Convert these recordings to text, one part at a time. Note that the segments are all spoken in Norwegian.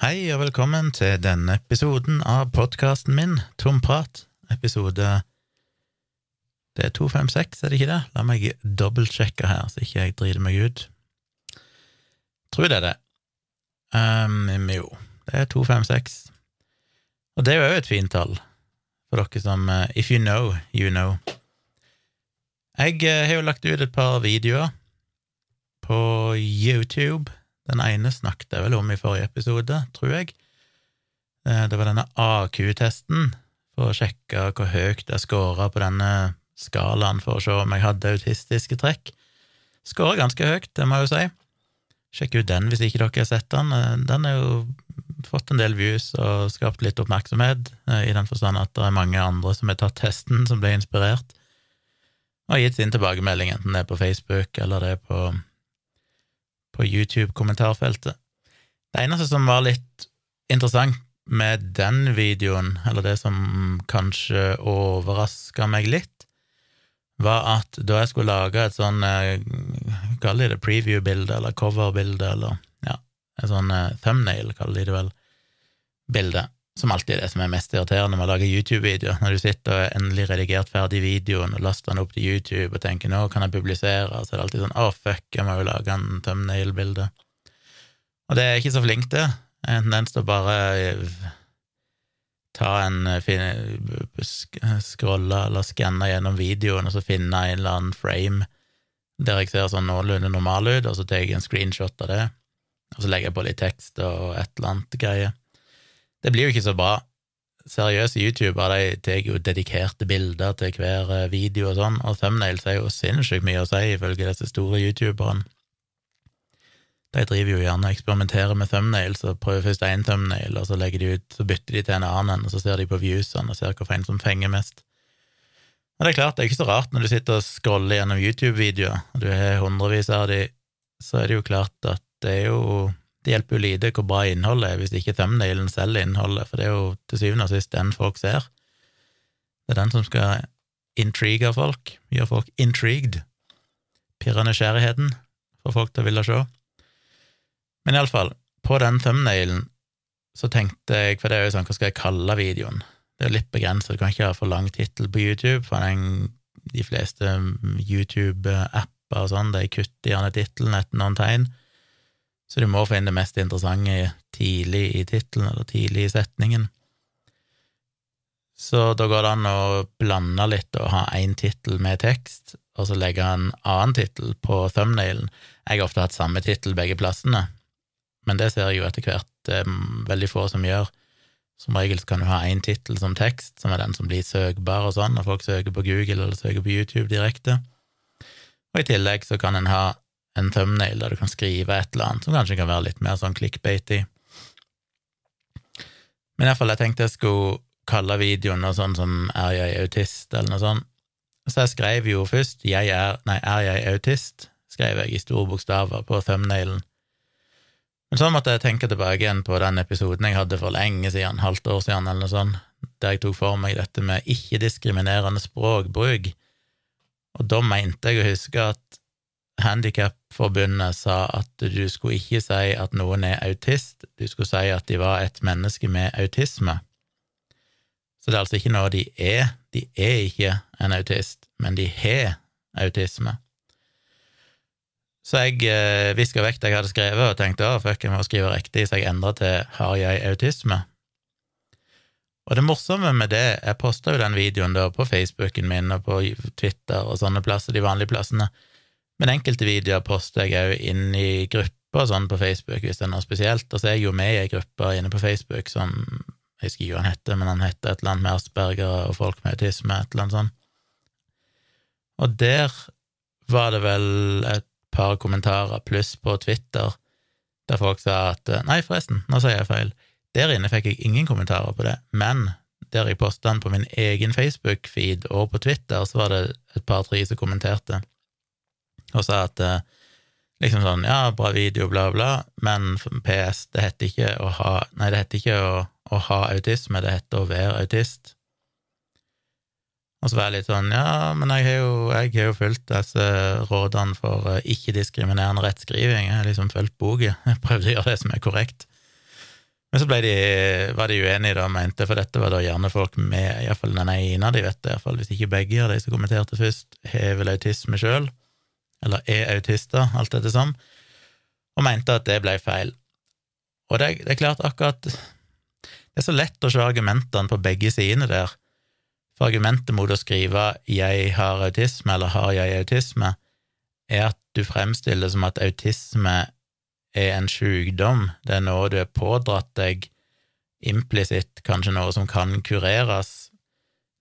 Hei og velkommen til denne episoden av podkasten min, Tomprat. Episode Det er 256, er det ikke det? La meg dobbeltsjekke her, så ikke jeg driter meg ut. Tror det er det. Um, jo, det er 256. Og det er jo òg et fint tall, for dere som uh, If you know, you know. Jeg uh, har jo lagt ut et par videoer på YouTube den ene snakket jeg vel om i forrige episode, tror jeg. Eh, det var denne AQ-testen, for å sjekke hvor høyt jeg scora på denne skalaen for å se om jeg hadde autistiske trekk. Scora ganske høyt, det må jeg jo si. Sjekk ut den hvis ikke dere har sett den. Eh, den har jo fått en del views og skapt litt oppmerksomhet, eh, i den forstand at det er mange andre som har tatt testen, som ble inspirert, og gitt sin tilbakemelding, enten det er på Facebook eller det er på på YouTube-kommentarfeltet. Det eneste som var litt interessant med den videoen, eller det som kanskje overraska meg litt, var at da jeg skulle lage et sånn Kaller de det preview-bilde, eller cover-bilde, eller ja, et sånn eh, thumbnail, kaller de det vel, bilde, som alltid er det som er mest irriterende med å lage YouTube-videoer, når du sitter og er endelig redigert ferdig videoen og laster den opp til YouTube og tenker 'nå kan jeg publisere', så er det alltid sånn 'å, oh, fuck, jeg må jo lage en thumbnail-bilde'. Og det er jeg ikke så flink til. Jeg har en tendens til å bare ta en scrolle eller skanne gjennom videoen og så finne en eller annen frame der jeg ser sånn noenlunde normal ut, og så tar jeg en screenshot av det, og så legger jeg på litt tekst og et eller annet greie. Det blir jo ikke så bra. Seriøse youtubere de tar jo dedikerte bilder til hver eh, video og sånn, og thumbnails er jo sinnssykt mye å si, ifølge disse store youtuberne. De driver jo gjerne og eksperimenterer med thumbnails og prøver først én thumbnail, og så, legger de ut, så bytter de til en annen, og så ser de på viewsene og ser hvilken som fenger mest. Men det er klart, det er ikke så rart når du sitter og scroller gjennom YouTube-videoer, og du har hundrevis av de, så er det jo klart at det er jo det hjelper jo lite hvor bra innholdet er hvis ikke thumbnailen selger innholdet, for det er jo til syvende og sist den folk ser. Det er den som skal intrige folk, gjøre folk intrigued, pirre nysgjerrigheten, få folk til å ville se. Men iallfall, på den thumbnailen så tenkte jeg, for det er jo sånn, hva skal jeg kalle videoen? Det er litt begrenset, du kan ikke ha for lang tittel på YouTube, for den, de fleste YouTube-apper og sånn, de kutter gjerne tittelen etter noen tegn. Så du må finne det mest interessante tidlig i tittelen, eller tidlig i setningen. Så da går det an å blande litt og ha én tittel med tekst, og så legge en annen tittel på thumbnailen. Jeg har ofte hatt samme tittel begge plassene, men det ser jeg jo etter hvert er veldig få som gjør. Som regel kan du ha én tittel som tekst, som er den som blir søkbar og sånn, når folk søker på Google eller søker på YouTube direkte. Og i tillegg så kan en ha en thumbnail der du kan skrive et eller annet som kanskje kan være litt mer sånn clickbaity. Men iallfall, jeg tenkte jeg skulle kalle videoen noe sånn som Er jeg autist, eller noe sånt. Så jeg skrev jo først jeg er, nei, Er jeg autist? skrev jeg i store bokstaver på thumbnailen. Men så måtte jeg tenke tilbake igjen på den episoden jeg hadde for lenge siden, halvt år siden, eller noe sånt, der jeg tok for meg dette med ikke-diskriminerende språkbruk. Og da mente jeg å huske at Handikapforbundet sa at du skulle ikke si at noen er autist, du skulle si at de var et menneske med autisme. Så det er altså ikke noe de er, de er ikke en autist, men de har autisme. Så jeg eh, viska vekk det jeg hadde skrevet, og tenkte å, fuck, jeg må skrive riktig, så jeg endra til har jeg autisme? Og det morsomme med det, jeg posta jo den videoen da på Facebooken min og på Twitter og sånne plasser, de vanlige plassene, men enkelte videoer poster jeg òg inn i grupper sånn på Facebook hvis det er noe spesielt, og så er jeg jo med i ei gruppe inne på Facebook som jeg husker ikke hva han heter, men han heter et eller annet med Asperger og folk med autisme, et eller annet sånt. Og der var det vel et par kommentarer pluss på Twitter der folk sa at Nei, forresten, nå sier jeg feil. Der inne fikk jeg ingen kommentarer på det, men der jeg posta den på min egen Facebook-feed og på Twitter, så var det et par-tre som kommenterte og sa at eh, liksom sånn, ja, bra video, bla, bla, men PS, det heter ikke å ha Nei, det heter ikke å, å ha autisme, det heter å være autist. Og så var jeg litt sånn, ja, men jeg har jo, jeg har jo fulgt disse rådene for eh, ikke-diskriminerende rettskriving, jeg har liksom fulgt boka, jeg prøvde å gjøre det som er korrekt. Men så de, var de uenige da, mente, for dette var da gjerne folk med iallfall den ene de vet det, iallfall hvis ikke begge av de som kommenterte først, har vel autisme sjøl, eller er autister, alt dette sånn, og mente at det ble feil. Og det, det er klart, akkurat Det er så lett å se argumentene på begge sidene der, for argumentet mot å skrive 'jeg har autisme' eller 'har jeg autisme', er at du fremstiller det som at autisme er en sykdom, det er noe du har pådratt deg implisitt, kanskje noe som kan kureres,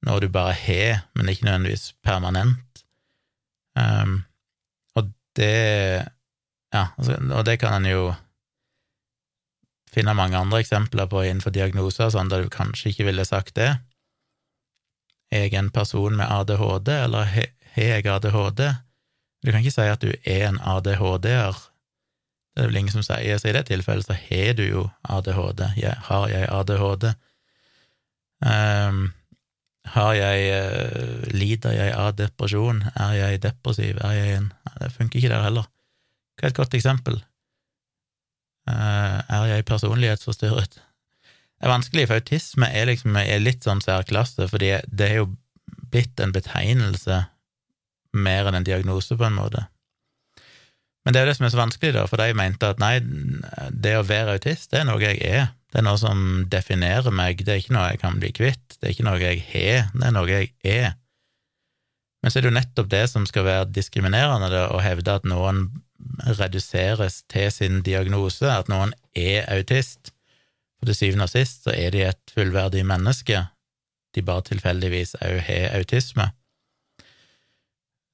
noe du bare har, men ikke nødvendigvis permanent. Um, det Ja, altså, og det kan en jo finne mange andre eksempler på innenfor diagnoser, sånn der du kanskje ikke ville sagt det. Er jeg en person med ADHD, eller har jeg ADHD? Du kan ikke si at du er en ADHD-er. Det er vel ingen som sier, så i det tilfellet så har du jo ADHD. Jeg, har jeg ADHD? Um, har jeg uh, Lider jeg av depresjon? Er jeg depressiv? Er jeg en Det funker ikke der heller. Hva er et godt eksempel? Uh, er jeg personlighetsforstyrret? Det er vanskelig, for autisme er liksom er litt sånn særklasse, fordi det er jo blitt en betegnelse mer enn en diagnose, på en måte. Men det er jo det som er så vanskelig, da, for de mente at nei, det å være autist, det er noe jeg er. Det er noe som definerer meg, det er ikke noe jeg kan bli kvitt, det er ikke noe jeg har, det er noe jeg er. Men så er det jo nettopp det som skal være diskriminerende, det, å hevde at noen reduseres til sin diagnose, at noen er autist. For til syvende og sist så er de et fullverdig menneske, de bare tilfeldigvis òg har autisme.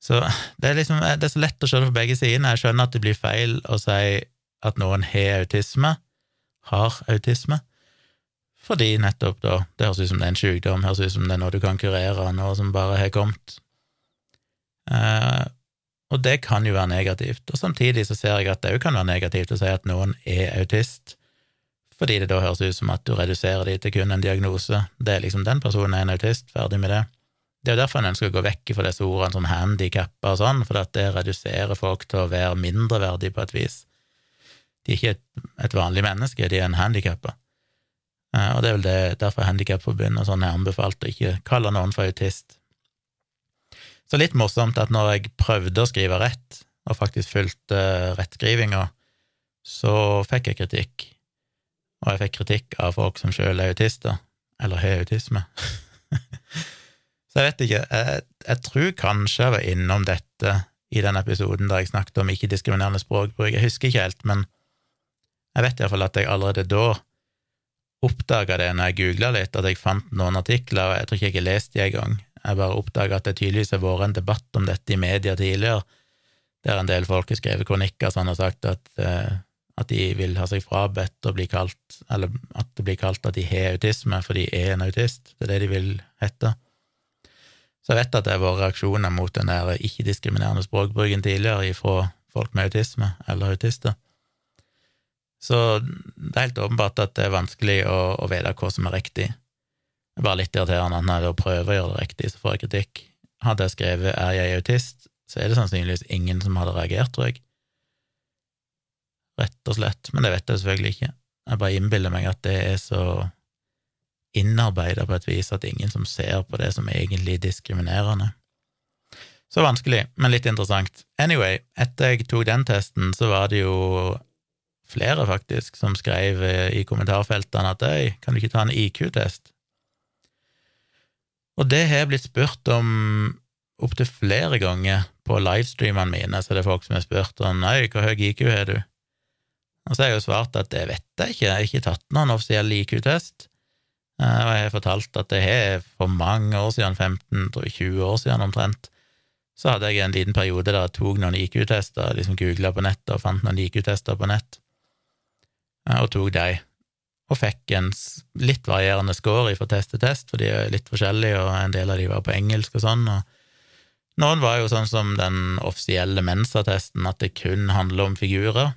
Så det er liksom, det er så lett å det på begge sidene. Jeg skjønner at det blir feil å si at noen har autisme, har autisme, fordi nettopp da det høres ut som det er en sykdom, høres ut som det er noe du kan kurere, noe som bare har kommet. Eh, og det kan jo være negativt. Og samtidig så ser jeg at det òg kan være negativt å si at noen er autist, fordi det da høres ut som at du reduserer de til kun en diagnose. Det er liksom den personen er en autist, ferdig med det. Det er jo derfor en ønsker å gå vekk fra disse ordene sånn handikappa og sånn, for at det reduserer folk til å være mindreverdige på et vis. De er ikke et, et vanlig menneske, de er en handikappa. Eh, og det er vel det, derfor Handikapforbundet og sånn er anbefalt å ikke kalle noen for autist. Så litt morsomt at når jeg prøvde å skrive rett, og faktisk fulgte rettskrivinga, så fikk jeg kritikk. Og jeg fikk kritikk av folk som sjøl er autister, eller har autisme. Så jeg vet ikke, jeg, jeg, tror kanskje jeg var innom dette i den episoden der jeg snakket om ikke-diskriminerende språkbruk, jeg husker ikke helt, men jeg vet iallfall at jeg allerede da oppdaga det når jeg googla litt, at jeg fant noen artikler, og jeg tror ikke jeg har lest de engang. Jeg bare oppdaga at det tydeligvis har vært en debatt om dette i media tidligere, der en del folk har skrevet kronikker sånn og sagt at, uh, at de vil ha seg frabedt å bli kalt, eller at det blir kalt at de har autisme, for de er en autist. Det er det de vil hete. Så jeg vet at det har vært reaksjoner mot den der ikke-diskriminerende språkbruken tidligere fra folk med autisme eller autister. Så det er helt åpenbart at det er vanskelig å, å vite hva som er riktig. Det er bare litt irriterende at når jeg prøver å gjøre det riktig, så får jeg kritikk. Hadde jeg skrevet 'er jeg autist', så er det sannsynligvis ingen som hadde reagert, tror jeg. Rett og slett. Men det vet jeg selvfølgelig ikke. Jeg bare innbiller meg at det er så innarbeida på et vis at ingen som ser på det som egentlig diskriminerende. Så vanskelig, men litt interessant. Anyway, etter jeg tok den testen, så var det jo flere, faktisk, som skrev i kommentarfeltene at øy, kan du ikke ta en IQ-test? Og det har jeg blitt spurt om opptil flere ganger på livestreamene mine, så det er folk som har spurt om øy, hvor høy IQ har du? Og så har jeg jo svart at det vet jeg ikke, jeg har ikke tatt noen offisiell IQ-test. Eh, og jeg har fortalt at det har for mange år siden, 15-20 år siden omtrent, så hadde jeg en liten periode der jeg tok noen IQ-tester, liksom googla på nettet og fant noen IQ-tester på nett, eh, og tok de, og fikk en litt varierende score fra test til test, for de er litt forskjellige, og en del av de var på engelsk og sånn, og noen var jo sånn som den offisielle Mensa-testen, at det kun handler om figurer.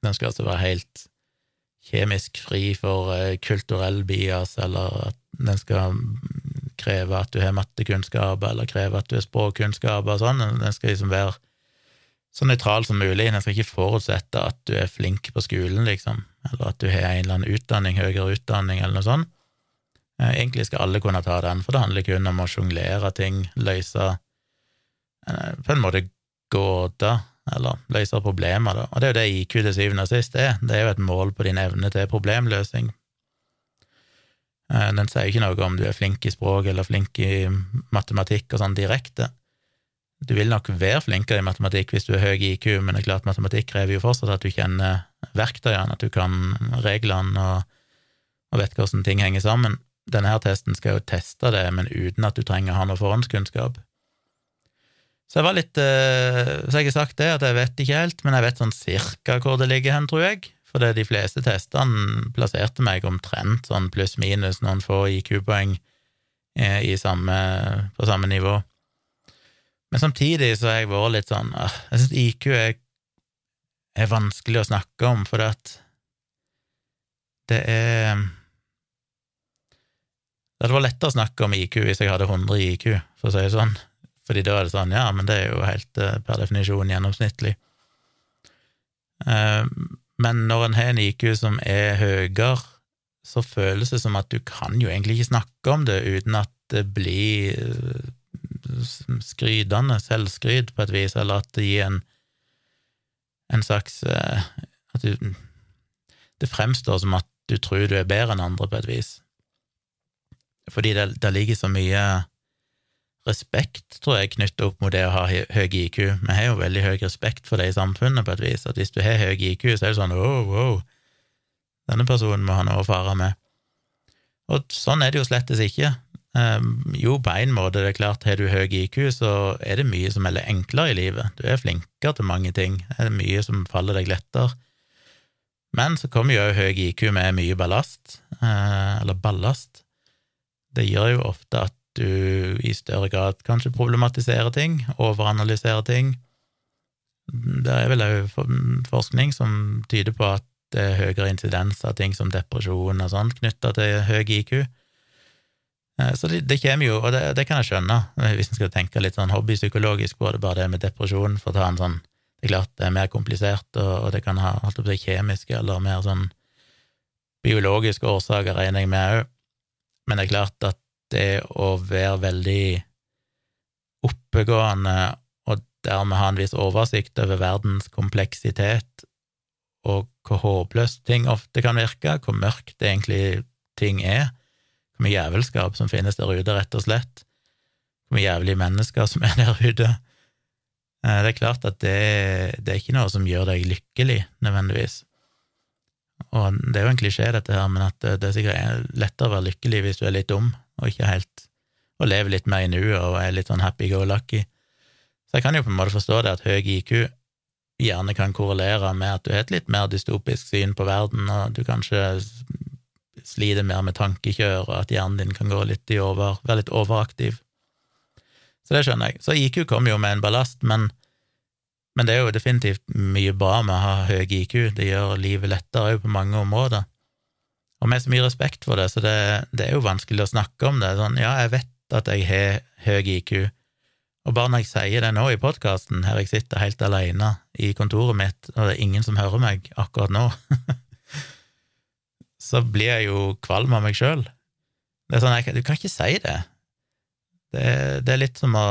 Den skal altså være helt kjemisk fri for eh, kulturell bias, eller at den skal kreve at du har mattekunnskaper, eller kreve at du har språkkunnskaper og sånn. Den skal liksom være så nøytral som mulig. Den skal ikke forutsette at du er flink på skolen, liksom. Eller at du har en eller annen utdanning, høyere utdanning, eller noe sånt. Eh, egentlig skal alle kunne ta den, for det handler kun om å sjonglere ting, løse eh, på en måte gåter, eller løse problemer, da. Og det er jo det IQ til syvende og sist er. Det er jo et mål på din evne til problemløsning. Den sier ikke noe om du er flink i språk eller flink i matematikk og sånn direkte. Du vil nok være flinkere i matematikk hvis du er høy i IQ, men det er klart matematikk krever jo fortsatt at du kjenner verktøyene, at du kan reglene og, og vet hvordan ting henger sammen. Denne her testen skal jo teste det, men uten at du trenger å ha noe forhåndskunnskap. Så jeg var litt eh, Så jeg har sagt det, at jeg vet ikke helt, men jeg vet sånn cirka hvor det ligger hen, tror jeg. For de fleste testene plasserte meg omtrent sånn pluss-minus noen få IQ-poeng eh, på samme nivå. Men samtidig så har jeg vært litt sånn Jeg syns IQ er, er, vanskelig å snakke om, for at det er Det hadde vært lettere å snakke om IQ hvis jeg hadde 100 IQ, for å si det sånn. Fordi da er det sånn, ja, men det er jo helt eh, per definisjon gjennomsnittlig. Eh, men når en har en IQ som er høyere, så føles det som at du kan jo egentlig ikke snakke om det uten at det blir skrytende, selvskryt på et vis, eller at det gir en, en slags eh, At du, det fremstår som at du tror du er bedre enn andre, på et vis. Fordi det, det ligger så mye respekt, tror jeg, knyttet opp mot det å ha høy IQ. Vi har jo veldig høy respekt for det i samfunnet, på et vis, at hvis du har høy IQ, så er det sånn wow, wow, denne personen må ha noe å fare med. Og sånn er det jo slettes ikke. Um, jo, på en måte, det er klart, har du høy IQ, så er det mye som er enklere i livet. Du er flinkere til mange ting, det er mye som faller deg lettere. Men så kommer jo høy IQ med mye ballast, uh, eller ballast. Det gjør jo ofte at du i større grad kanskje problematiserer ting, overanalyserer ting. Det er vel òg forskning som tyder på at det er høyere insidens av ting som depresjon og sånt knytta til høy IQ. Eh, så det, det, kommer jo, og det, det, kan jeg skjønne, hvis en skal tenke litt sånn hobbypsykologisk på det, bare det med depresjon, for å ta en sånn Det er klart det er mer komplisert, og, og det kan ha holdt på å kjemiske eller mer sånn biologiske årsaker, regner jeg med òg, men det er klart at det å være veldig oppegående og dermed ha en viss oversikt over verdens kompleksitet og hvor håpløst ting ofte kan virke, hvor mørkt egentlig ting er, hvor mye jævelskap som finnes der ute, rett og slett, hvor mye jævlige mennesker som er der ute. Eh, det er klart at det, det er ikke noe som gjør deg lykkelig, nødvendigvis. Og det er jo en klisjé, dette her, men at det er sikkert lettere å være lykkelig hvis du er litt dum, og ikke helt og lever litt mer i nuet og er litt sånn happy go lucky. Så jeg kan jo på en måte forstå det at høy IQ gjerne kan korrelere med at du har et litt mer dystopisk syn på verden, og du kanskje sliter mer med tankekjør, og at hjernen din kan gå litt i over, være litt overaktiv. Så det skjønner jeg. Så IQ kommer jo med en ballast, men, men det er jo definitivt mye bra med å ha høy IQ. Det gjør livet lettere òg på mange områder. Og har så mye respekt for det, så det, det, er jo vanskelig å snakke om det. Sånn, ja, jeg vet at jeg har høy IQ, og bare når jeg sier det nå i podkasten, her jeg sitter helt alene i kontoret mitt, og det er ingen som hører meg akkurat nå så blir jeg jo kvalm av meg sjøl. Sånn, Du kan ikke si det. Det, det er litt som å,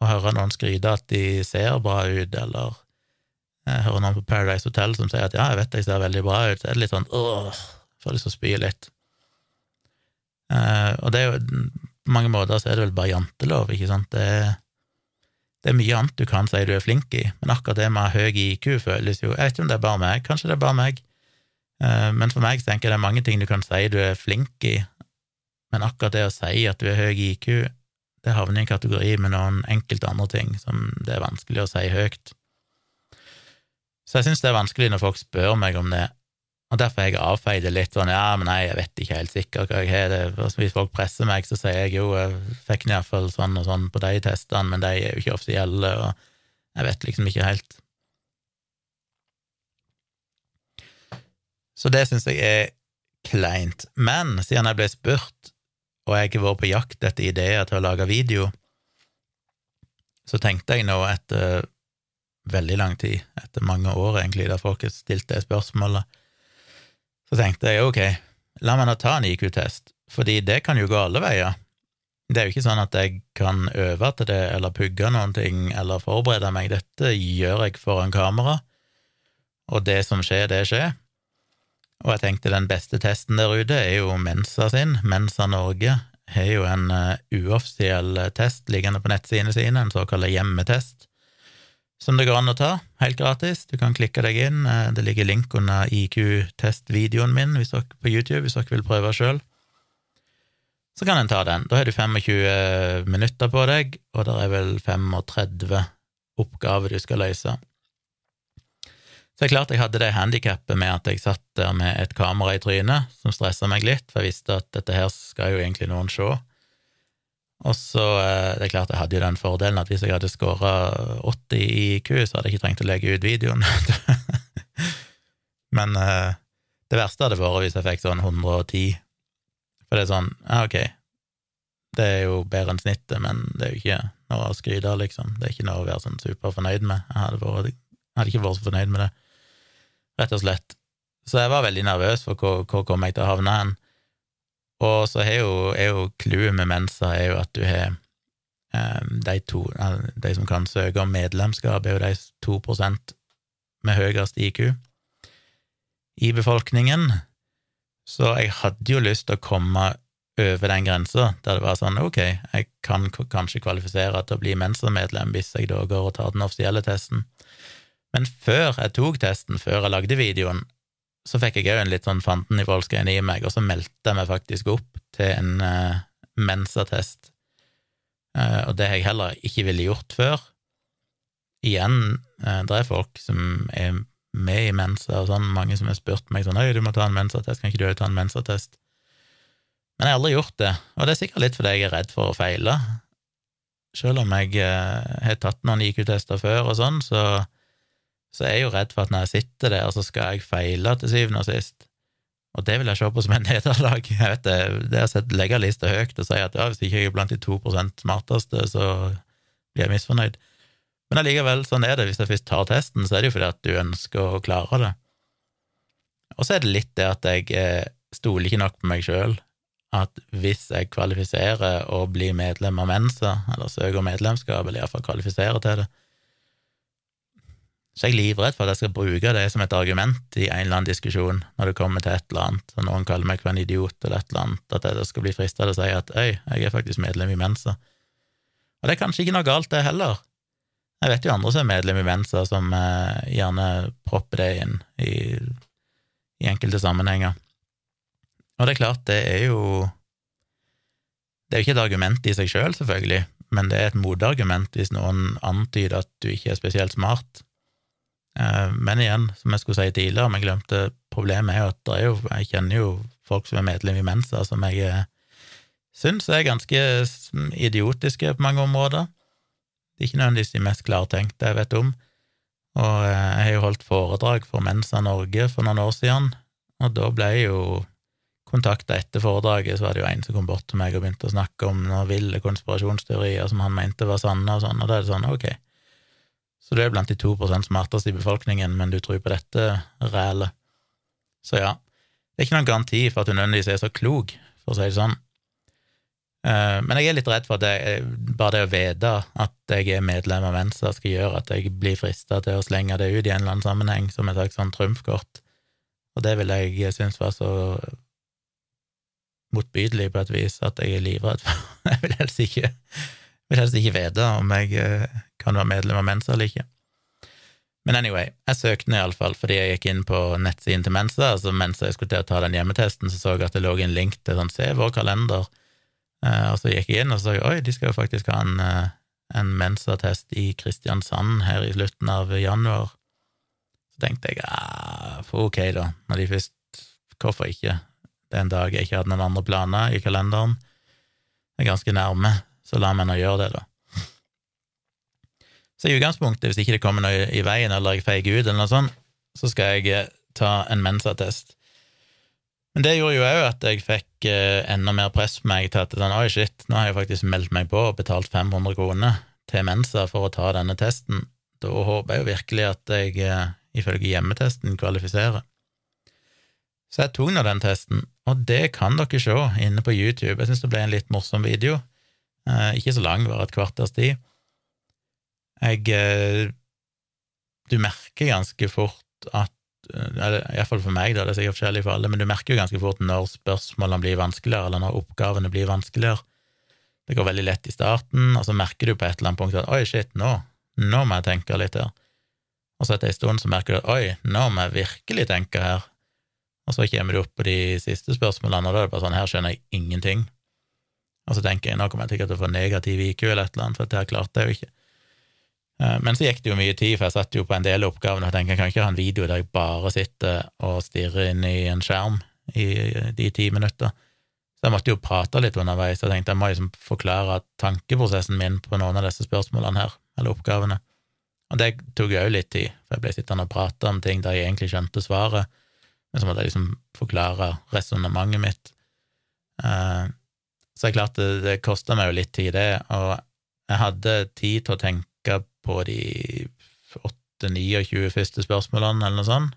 å, høre noen skryte at de ser bra ut, eller jeg hører noen på Paradise Hotel som sier at ja, jeg vet jeg ser veldig bra ut, så er det litt sånn åh, får lyst til å spy litt. Uh, og det er jo på mange måter så er det vel bare jantelov, ikke sant. Det, det er mye annet du kan si du er flink i, men akkurat det med høy IQ føles jo Jeg vet ikke om det er bare meg, kanskje det er bare meg, Eh, men for meg tenker jeg det er mange ting du kan si du er flink i, men akkurat det å si at du er høy IQ, det havner i en kategori med noen enkelte andre ting som det er vanskelig å si høyt. Så jeg syns det er vanskelig når folk spør meg om det, og derfor jeg avfeid det litt sånn ja, men nei, jeg vet ikke helt sikkert hva jeg har. Det. Hvis folk presser meg, så sier jeg jo jeg fikk iallfall sånn og sånn på de testene, men de er jo ikke offisielle, og jeg vet liksom ikke helt. Så det syns jeg er kleint. Men siden jeg ble spurt, og jeg har vært på jakt etter ideer til å lage video, så tenkte jeg nå etter veldig lang tid, etter mange år egentlig, da folk har stilt det spørsmålet, Så tenkte jeg ok, la meg nå ta en IQ-test, fordi det kan jo gå alle veier. Det er jo ikke sånn at jeg kan øve til det eller pugge noen ting eller forberede meg. Dette gjør jeg foran kamera, og det som skjer, det skjer. Og jeg tenkte den beste testen der ute er jo Mensa sin. Mensa Norge har jo en uh, uoffisiell test liggende på nettsidene sine, en såkalt hjemmetest, som det går an å ta, helt gratis. Du kan klikke deg inn. Uh, det ligger link under IQ-testvideoen min på YouTube hvis dere vil prøve sjøl så kan en ta den. Da har du 25 minutter på deg, og det er vel 35 oppgaver du skal løse. Så det er klart jeg hadde det handikappet med at jeg satt der med et kamera i trynet, som stressa meg litt, for jeg visste at dette her skal jo egentlig noen se. Og så eh, Det er klart jeg hadde jo den fordelen at hvis jeg hadde skåra 80 i IQ, så hadde jeg ikke trengt å legge ut videoen. Men eh, det verste hadde vært hvis jeg fikk sånn 110 for det er sånn, ja, ok, det er jo bedre enn snittet, men det er jo ikke noe å skryte av, liksom. Det er ikke noe å være sånn superfornøyd med. Jeg hadde, vært, hadde, ikke vært så fornøyd med det, rett og slett. Så jeg var veldig nervøs for hvor, hvor kom jeg til å havne hen. Og så er jo, er jo clouet med Mensa er jo at du har um, de to De som kan søke om medlemskap, er jo de to prosent med høyest IQ i befolkningen. Så jeg hadde jo lyst til å komme over den grensa der det var sånn ok, jeg kan kanskje kvalifisere til å bli Mensa-medlem hvis jeg da går og tar den offisielle testen. Men før jeg tok testen, før jeg lagde videoen, så fikk jeg òg en litt sånn fanten i voldsgreien i meg, og så meldte jeg meg faktisk opp til en uh, Mensa-test. Uh, og det har jeg heller ikke ville gjort før. Igjen, uh, det er folk som er med i Mensa og sånn, mange som har spurt meg sånn 'Øy, du må ta en Mensa-test, kan ikke du ta en Mensa-test?' Men jeg har aldri gjort det, og det er sikkert litt fordi jeg er redd for å feile. Selv om jeg uh, har tatt noen IQ-tester før og sånn, så, så er jeg jo redd for at når jeg sitter der, så skal jeg feile til syvende og sist. Og det vil jeg se på som et nederlag. Jeg vet det, det å legge lista høyt og si at ja, hvis ikke jeg er blant de to prosent smarteste, så blir jeg misfornøyd. Men allikevel, sånn er det. Hvis jeg først tar testen, så er det jo fordi at du ønsker å klare det. Og så er det litt det at jeg eh, stoler ikke nok på meg sjøl. At hvis jeg kvalifiserer og blir medlem av Mensa, eller søker medlemskap, eller iallfall kvalifiserer til det, så jeg er livredd for at jeg skal bruke det som et argument i en eller annen diskusjon når det kommer til et eller annet, og noen kaller meg for en idiot eller et eller annet, at jeg skal bli frista til å si at øy, jeg er faktisk medlem i Mensa. Og det er kanskje ikke noe galt, det heller. Jeg vet jo andre som er medlem i Mensa, som eh, gjerne propper det inn i, i, enkelte sammenhenger. Og det er klart, det er jo Det er jo ikke et argument i seg sjøl, selv, selvfølgelig, men det er et motargument hvis noen antyder at du ikke er spesielt smart. Eh, men igjen, som jeg skulle si tidligere, jeg glemte problemet, er jo at er jo, jeg kjenner jo folk som er medlem i Mensa, som jeg eh, syns er ganske idiotiske på mange områder. Det er ikke nødvendigvis de mest klartenkte jeg vet om. Og eh, jeg har jo holdt foredrag for Mensa Norge for noen år siden, og da ble jeg jo kontakta etter foredraget, så var det jo en som kom bort til meg og begynte å snakke om noen ville konspirasjonsteorier som han mente var sanne, og sånn, og da er det sånn, ok, så du er blant de to prosent smarteste i befolkningen, men du tror på dette rælet. Så ja, det er ikke noen garanti for at du nødvendigvis er så klok, for å si det sånn. Eh, men jeg er litt redd for at jeg, bare det å vite at jeg er medlem av Venstre, skal gjøre at jeg blir frista til å slenge det ut i en eller annen sammenheng som et slags sånn trumfkort. Og det vil jeg synes var så motbydelig på et vis at jeg er livredd for Jeg vil helst ikke, vil helst ikke vite om jeg eh, kan være medlem av Mensa eller ikke. Men anyway, jeg søkte den iallfall fordi jeg gikk inn på nettsiden til Mensa, altså mens jeg skulle til å ta den hjemmetesten, så så jeg at det lå en link til sånn Se vår kalender Eh, og så gikk jeg inn og så oi, de skal jo faktisk ha en, eh, en Mensa-test i Kristiansand her i slutten av januar. Så tenkte jeg ja, for ok, da, når de først Hvorfor ikke? Det er en dag jeg ikke hadde noen andre planer i kalenderen. Det er ganske nærme, så la meg nå gjøre det, da. Så i utgangspunktet, hvis ikke det kommer noe i veien, eller jeg feiger ut, eller noe sånt, så skal jeg eh, ta en Mensa-test. Men det gjorde jo òg at jeg fikk eh, enda mer press på meg til at sånn, oi, shit, nå har jeg faktisk meldt meg på og betalt 500 kroner til Mensa for å ta denne testen. Da håper jeg jo virkelig at jeg, eh, ifølge hjemmetesten, kvalifiserer. Så jeg tok nå den testen, og det kan dere se inne på YouTube. Jeg syns det ble en litt morsom video. Eh, ikke så lang, bare et kvarters tid. Jeg eh, Du merker ganske fort at eh, Iallfall for meg, da, det er sikkert forskjellig for alle, men du merker jo ganske fort når spørsmålene blir vanskeligere, eller når oppgavene blir vanskeligere. Det går veldig lett i starten, og så merker du på et eller annet punkt at oi, shit, nå, nå må jeg tenke litt her. Og så etter en stund så merker du at oi, nå må jeg virkelig tenke her. Og så kommer du opp på de siste spørsmålene, og da er det bare sånn, her skjønner jeg ingenting. Og så tenker jeg nå kommer jeg sikkert til å få negativ IQ eller et eller annet, for det her klarte jeg jo ikke. Eh, men så gikk det jo mye tid, for jeg satt jo på en del oppgaver og tenkte jeg kan ikke ha en video der jeg bare sitter og stirrer inn i en skjerm i de ti minutter. Så jeg måtte jo prate litt underveis, og tenkte jeg må liksom forklare tankeprosessen min på noen av disse spørsmålene her, eller oppgavene. Og det tok jo litt tid, for jeg ble sittende og prate om ting der jeg egentlig skjønte svaret, men så måtte jeg liksom forklare resonnementet mitt. Så er klart det, det kosta meg jo litt tid, det, og jeg hadde tid til å tenke på de 8-29 første spørsmålene, eller noe sånt.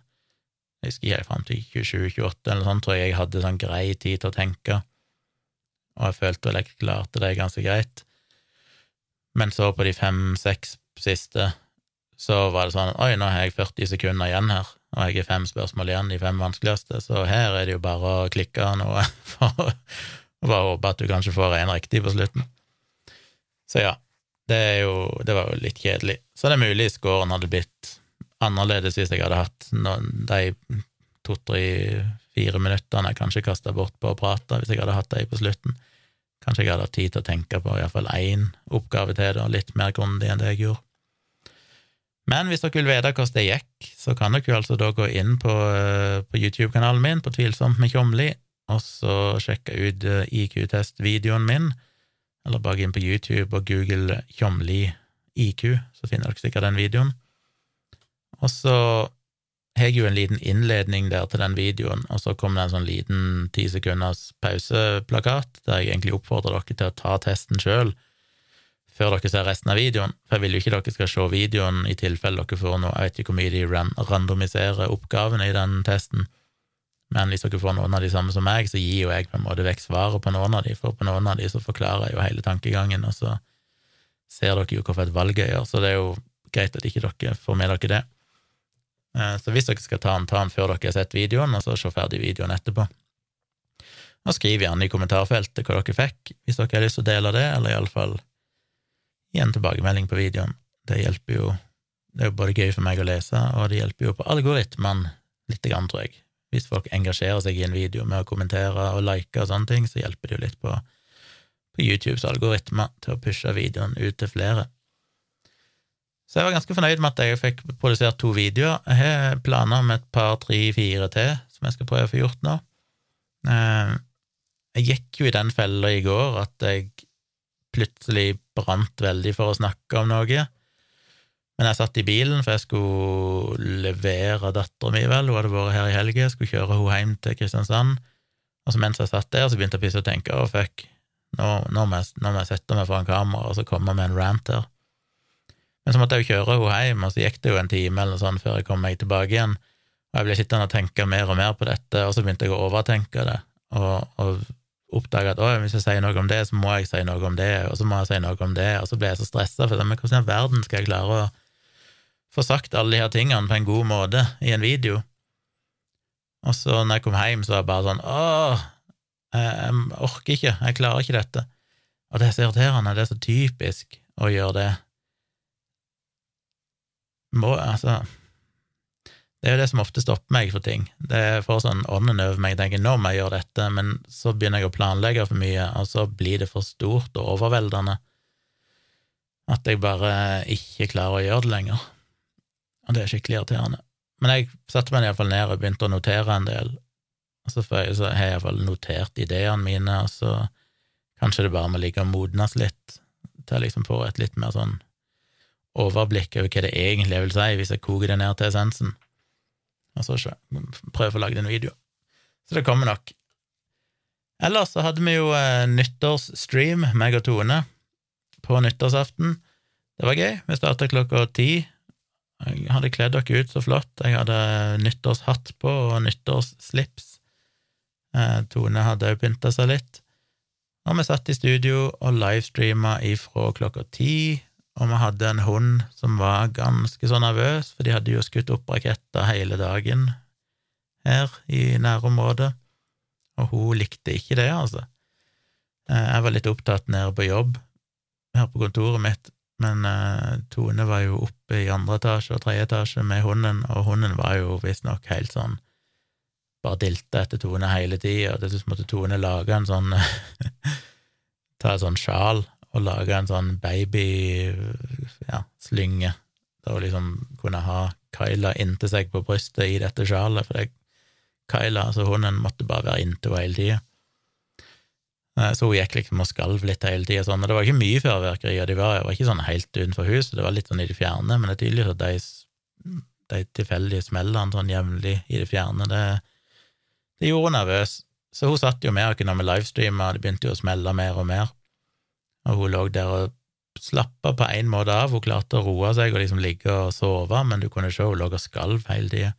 Jeg husker ikke helt fram til 27-28 eller noe sånt, tror jeg jeg hadde sånn grei tid til å tenke, og jeg følte vel jeg klarte det ganske greit. Men så på de fem-seks siste, så var det sånn oi, nå har jeg 40 sekunder igjen her, og jeg har fem spørsmål igjen, de fem vanskeligste, så her er det jo bare å klikke noe for og bare håpe at du kanskje får en riktig på slutten. Så ja, det, jo, det var jo litt kjedelig. Så det er mulig scoren hadde blitt annerledes hvis jeg hadde hatt noen, de to-tre, fire minuttene jeg kanskje kasta bort på å prate, hvis jeg hadde hatt de på slutten. Kanskje jeg hadde hatt tid til å tenke på iallfall én oppgave til, da, litt mer grundig enn det jeg gjorde. Men hvis dere vil vite hvordan det gikk, så kan dere altså da gå inn på, eh, på YouTube-kanalen min, på Tvilsomt med Tjomli, og så sjekka ut eh, IQ-test-videoen min, eller bare inn på YouTube og google Tjomli IQ, så finner dere sikkert den videoen. Og så har jeg jo en liten innledning der til den videoen, og så kommer det en sånn liten ti sekunders pauseplakat der jeg egentlig oppfordrer dere til å ta testen sjøl før dere ser resten av videoen, for jeg vil jo ikke dere skal se videoen i tilfelle dere får noe Jeg vet ikke hvor mye de randomiserer oppgavene i den testen, men hvis dere får noen av de samme som meg, så gir jo jeg på en måte vekk svaret på noen av de, for på noen av de så forklarer jeg jo hele tankegangen, og så ser dere jo hvorfor et valg jeg gjør, så det er jo greit at ikke dere får med dere det. Eh, så hvis dere skal ta den, ta den før dere har sett videoen, og så se ferdig videoen etterpå. Og skriv gjerne i kommentarfeltet hva dere fikk, hvis dere har lyst til å dele det, eller iallfall gi en tilbakemelding på videoen. Det hjelper jo Det er jo både gøy for meg å lese, og det hjelper jo på algoritmen lite grann, tror jeg. Hvis folk engasjerer seg i en video med å kommentere og like og sånne ting, så hjelper det jo litt på, på YouTubes algoritmer til å pushe videoen ut til flere. Så jeg var ganske fornøyd med at jeg fikk produsert to videoer. Jeg har planer om et par, tre, fire til som jeg skal prøve å få gjort nå. Eh, jeg gikk jo i den fella i går at jeg plutselig brant veldig for å snakke om noe. Men jeg satt i bilen, for jeg skulle levere dattera mi, vel, hun hadde vært her i helga, skulle kjøre henne hjem til Kristiansand. Og så mens jeg satt der, så begynte jeg plutselig å tenke å, fuck, nå, nå, må jeg, nå, må jeg, sette meg foran kamera og så komme med en rant her. Men så måtte jeg jo kjøre henne hjem, og så gikk det jo en time eller sånn før jeg kom meg tilbake igjen. Og jeg ble sittende og tenke mer og mer på dette, og så begynte jeg å overtenke det, og, og oppdage at å, hvis jeg sier noe om det, så må jeg si noe om det, og så må jeg si noe om det, og så ble jeg så stressa, for hvordan i verden skal jeg klare å få sagt alle de her tingene på en god måte i en video. Og så når jeg kom hjem, så var jeg bare sånn åh, jeg orker ikke, jeg klarer ikke dette. Og det er så irriterende, det er så typisk å gjøre det. Må, altså Det er jo det som ofte stopper meg for ting. Det får sånn ånden over meg, jeg tenker nå må jeg gjøre dette, men så begynner jeg å planlegge for mye, og så blir det for stort og overveldende at jeg bare ikke klarer å gjøre det lenger og det er skikkelig irriterende. Men jeg satte meg iallfall ned og begynte å notere en del, og så, har jeg iallfall notert ideene mine, og så kanskje det bare må ligge og modnes litt, til jeg liksom får et litt mer sånn overblikk over hva det egentlig vil si, hvis jeg koker det ned til essensen, og så prøve å lage en video. Så det kommer nok. Ellers så hadde vi jo eh, nyttårsstream, meg og Tone, på nyttårsaften. Det var gøy. Vi starta klokka ti jeg hadde kledd dere ut så flott. Jeg hadde nyttårshatt på og nyttårsslips. Eh, Tone hadde òg pynta seg litt. Og vi satt i studio og livestreama ifra klokka ti, og vi hadde en hund som var ganske så nervøs, for de hadde jo skutt opp raketter hele dagen her i nærområdet, og hun likte ikke det, altså. Eh, jeg var litt opptatt nede på jobb her på kontoret mitt, men uh, Tone var jo oppe i andre etasje og tredje etasje med hunden, og hunden var jo visstnok helt sånn bare dilta etter Tone hele tida, og til slutt måtte Tone lage en sånn Ta et sånn sjal og lage en sånn babyslynge, ja, der hun liksom kunne ha Kyla inntil seg på brystet i dette sjalet, for det, Kyla, altså hunden, måtte bare være inntil henne hele tida. Eh, så hun gikk liksom og skalv litt hele tida, sånn, og det var ikke mye fyrverkeri, og de var, var ikke sånn helt utenfor huset, det var litt sånn i det fjerne, men det er tydelig at de, de tilfeldige smellene sånn jevnlig i det fjerne, det, det gjorde henne nervøs. Så hun satt jo med og kunne med livestreama, det begynte jo å smelle mer og mer, og hun lå der og slappa på en måte av, hun klarte å roe seg og liksom ligge og sove, men du kunne se hun lå og skalv hele tida.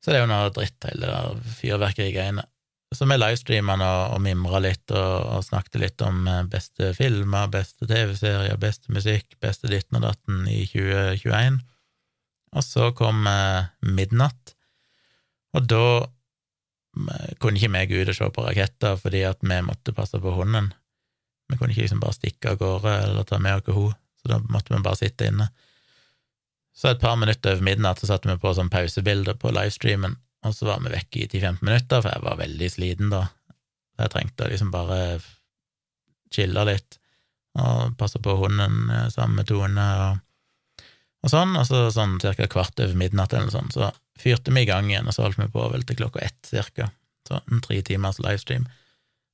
Så det er jo noe dritt, hele det der fyrverkerigreiene. Så vi livestreama og, og mimra litt og, og, snakket litt om eh, beste filmer, beste TV-serier, beste musikk, beste ditten og datten i 2021. Og så kom eh, midnatt, og da eh, kunne ikke meg ut og se på raketter fordi at vi måtte passe på hunden. Vi kunne ikke liksom bare stikke av gårde eller ta med oss henne, så da måtte vi bare sitte inne. Så et par minutter over midnatt så satte vi på sånn pausebilder på livestreamen, og så var vi vekke i 10-15 minutter, for jeg var veldig sliten da. Jeg trengte liksom bare chille litt og passe på hunden eh, sammen med Tone og, og sånn, og så sånn cirka kvart over midnatt eller sånn, så fyrte vi i gang igjen, og så holdt vi på vel til klokka ett cirka, så en tre timers livestream.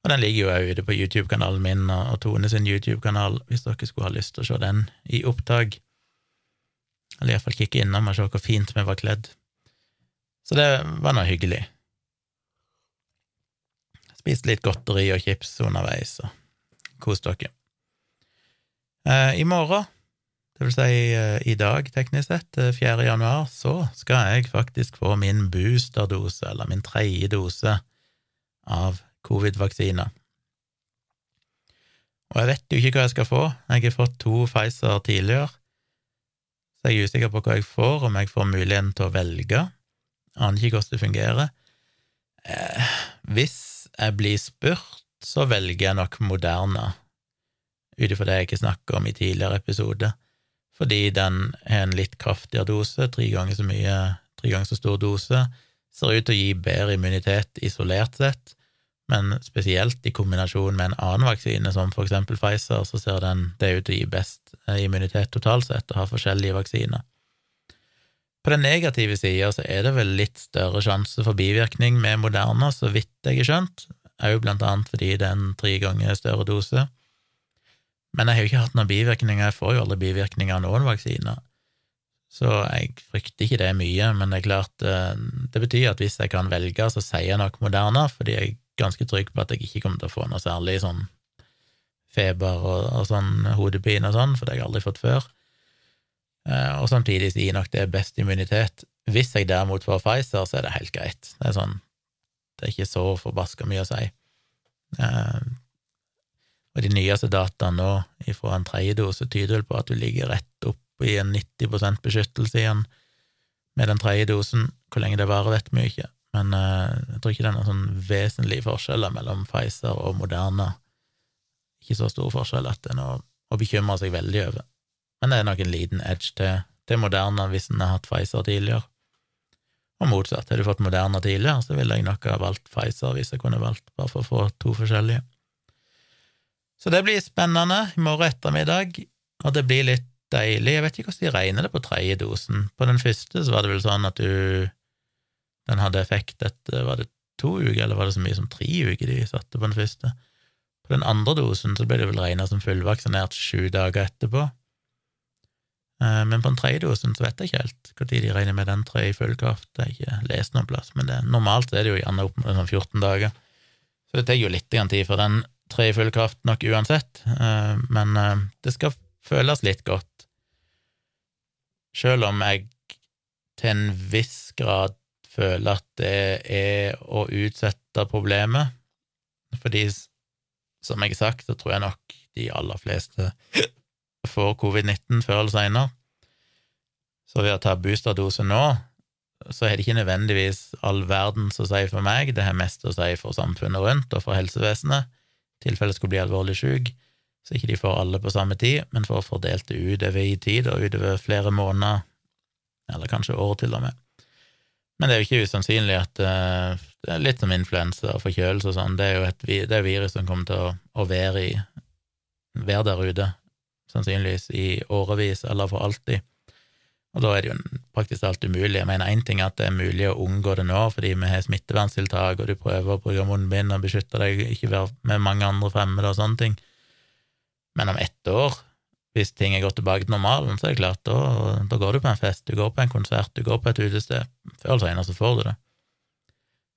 Og den ligger jo òg ute på YouTube-kanalen min og Tone sin YouTube-kanal, hvis dere skulle ha lyst til å se den i opptak. Eller iallfall kikke innom og se hvor fint vi var kledd. Så det var nå hyggelig. Spiste litt godteri og chips underveis, og kos dere. Eh, I morgen, det vil si eh, i dag, teknisk sett, 4. Eh, januar, så skal jeg faktisk få min boosterdose, eller min tredje dose, av covid-vaksina. Og jeg vet jo ikke hva jeg skal få. Jeg har fått to Pfizer tidligere, så jeg er usikker på hva jeg får, om jeg får muligheten til å velge. Aner ikke hvordan det fungerer. Eh, hvis jeg blir spurt, så velger jeg nok Moderna, ut ifra det jeg ikke snakket om i tidligere episode, fordi den har en litt kraftigere dose, tre ganger så mye, tre ganger så stor dose, ser ut til å gi bedre immunitet isolert sett, men spesielt i kombinasjon med en annen vaksine, som for eksempel Pfizer, så ser den det ut til å gi best eh, immunitet totalt sett, å ha forskjellige vaksiner. På den negative sida så er det vel litt større sjanse for bivirkning med Moderna, så vidt jeg har skjønt, òg blant annet fordi det er en tre ganger større dose. Men jeg har jo ikke hatt noen bivirkninger, jeg får jo aldri bivirkninger av noen vaksiner, så jeg frykter ikke det mye, men det er klart, eh, det betyr at hvis jeg kan velge, så sier jeg nok Moderna, fordi jeg er ganske trygg på at jeg ikke kommer til å få noe særlig sånn feber og, og sånn hodepine og sånn, for det har jeg aldri fått før. Eh, og samtidig sier nok det best immunitet. Hvis jeg derimot får Pfizer, så er det helt greit. Det er sånn, det er ikke så forbaska mye å si. Eh, og de nyeste dataene nå fra en tredje dose tyder vel på at du ligger rett opp i en 90% beskyttelse igjen med den tredje dosen. Hvor lenge det varer, vet vi ikke, men eh, jeg tror ikke det er noen sånn vesentlige forskjeller mellom Pfizer og Moderna. Ikke så stor forskjell at det er noe å bekymre seg veldig over men det er nok en liten edge til, til Moderna hvis en har hatt Pfizer tidligere. Og motsatt, har du fått Moderna tidligere, så ville jeg nok ha valgt Pfizer hvis jeg kunne valgt, bare for å få to forskjellige. Så det blir spennende i morgen ettermiddag, og det blir litt deilig. Jeg vet ikke hvordan de regner det på tredje dosen. På den første så var det vel sånn at du Den hadde effekt etter Var det to uker, eller var det så mye som tre uker de satte på den første? På den andre dosen så ble det vel regna som fullvaksinert sju dager etterpå. Eh, men på den tredje dosen så vet jeg ikke helt når de regner med den tre i full kraft. Det har ikke lest noen plass, men det, normalt er det jo gjerne opp mot sånn 14 dager. Så det tar jo litt tid for den tre i full kraft nok uansett, eh, men eh, det skal føles litt godt. Selv om jeg til en viss grad føler at det er å utsette problemet, fordi som jeg har sagt, så tror jeg nok de aller fleste får covid-19 før eller seinere. Så ved å ta boosterdose nå, så har det ikke nødvendigvis all verdens å si for meg, det har mest å si for samfunnet rundt og for helsevesenet, i tilfelle skulle bli alvorlig syk, så ikke de får alle på samme tid, men får fordelt det utover i tid og utover flere måneder, eller kanskje år til og med. Men det er jo ikke usannsynlig at uh, det er litt som influensa og forkjølelse og sånn, det er jo et det er virus som kommer til å, å være, i, være der ute, sannsynligvis i årevis eller for alltid. Og da er det jo praktisk alt umulig. Jeg mener én ting er at det er mulig å unngå det nå fordi vi har smitteverntiltak, og du prøver å bruke munnbind og beskytte deg, ikke være med mange andre fremmede og sånne ting. Men om ett år, hvis ting er gått tilbake til normalen, så er det klart, da, da går du på en fest, du går på en konsert, du går på et utested. Før eller senere så får du det.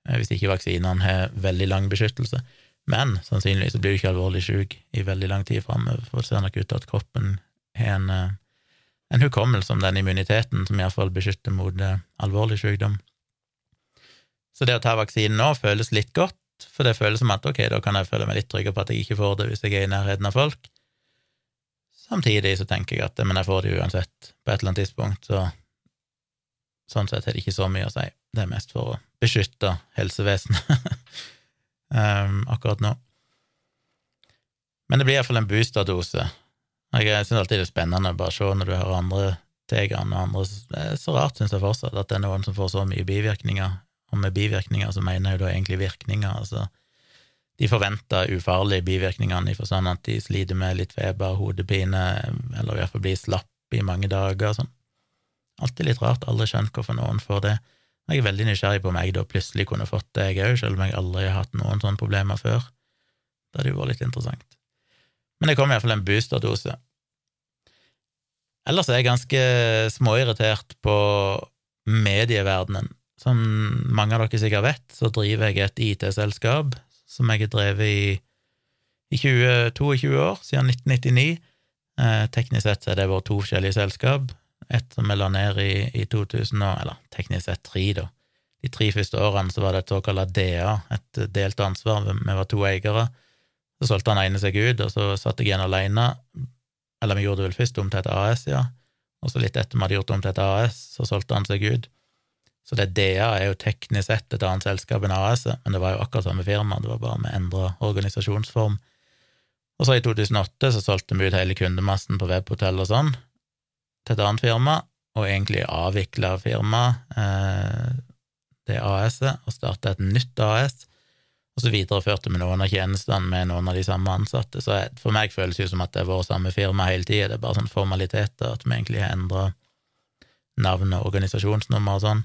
Eh, hvis ikke vaksinene har veldig lang beskyttelse. Men sannsynligvis blir du ikke alvorlig syk i veldig lang tid framover, for det ser nok ut til at kroppen har en eh, en hukommelse om den immuniteten som iallfall beskytter mot eh, alvorlig sykdom. Så det å ta vaksinen nå føles litt godt, for det føles som at ok, da kan jeg føle meg litt tryggere på at jeg ikke får det hvis jeg er i nærheten av folk. Samtidig så tenker jeg at men jeg får det uansett på et eller annet tidspunkt, så sånn sett er det ikke så mye å si. Det er mest for å beskytte helsevesenet um, akkurat nå. Men det blir iallfall en boosterdose jeg syns alltid det er spennende bare å se når du hører andre tegene og andre Det er så rart, syns jeg fortsatt, at det er noen som får så mye bivirkninger. Og med bivirkninger så mener jeg da egentlig virkninger. altså de forventa ufarlige bivirkningene i forstand at de sliter med litt feber, hodepine, eller i hvert fall blir slapp i mange dager. Sånn. Alltid litt rart, aldri skjønt hvorfor noen får det. Jeg er veldig nysgjerrig på om jeg da plutselig kunne fått det, jeg òg, selv om jeg aldri har hatt noen sånne problemer før. Det hadde jo vært litt interessant. Men det kom iallfall en boosterdose. Ellers er jeg ganske småirritert på medieverdenen. Som mange av dere sikkert vet, så driver jeg et IT-selskap som jeg har drevet i, i 20, 22 år, siden 1999. Eh, teknisk sett er det våre to forskjellige selskap. Et som vi la ned i, i 2000, eller teknisk sett tre, da. De tre første årene så var det et såkalt DA, et delt ansvar. Vi var to eiere. Så solgte han ene seg ut, og så satt jeg igjen alene. Eller vi gjorde det vel først om til et AS, ja. Og så litt etter vi hadde gjort det om til et AS, så solgte han seg ut. Så det DA er jo teknisk sett et annet selskap enn AS, men det var jo akkurat samme firma, det var bare med endra organisasjonsform. Og så i 2008 så solgte vi ut hele kundemassen på webhotell og sånn til et annet firma, og egentlig avvikla firmaet, eh, det AS-et, og starta et nytt AS og så videreførte vi noen av tjenestene med noen av de samme ansatte. Så for meg føles det som at det er vår samme firma hele tida, det er bare sånn formaliteter, at vi egentlig har endra navn og organisasjonsnummer og sånn.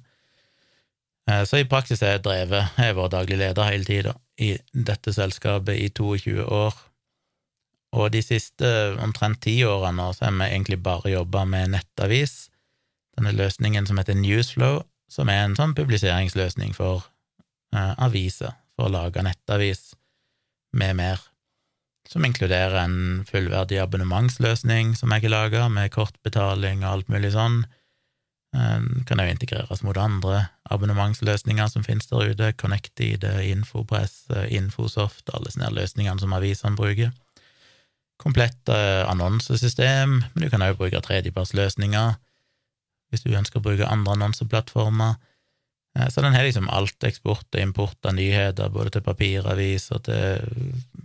Eh, så i praksis er jeg drevet, jeg er vår daglig leder hele tida i dette selskapet i 22 år. Og de siste omtrent ti årene så har vi egentlig bare jobba med nettavis, denne løsningen som heter Newsflow, som er en sånn publiseringsløsning for eh, aviser for å lage nettavis med mer, som inkluderer en fullverdig abonnementsløsning som jeg har laga, med kortbetaling og alt mulig sånn. Den kan òg integreres mot andre abonnementsløsninger som finnes der ute, Connectid, Infopress, Infosoft, alle sånne løsningene som avisene bruker. Komplett eh, annonsesystem, men du kan òg bruke tredjepartsløsninger hvis du ønsker å bruke andre annonseplattformer. Eh, så den har liksom alt eksport og import av nyheter, både til papiravis og til,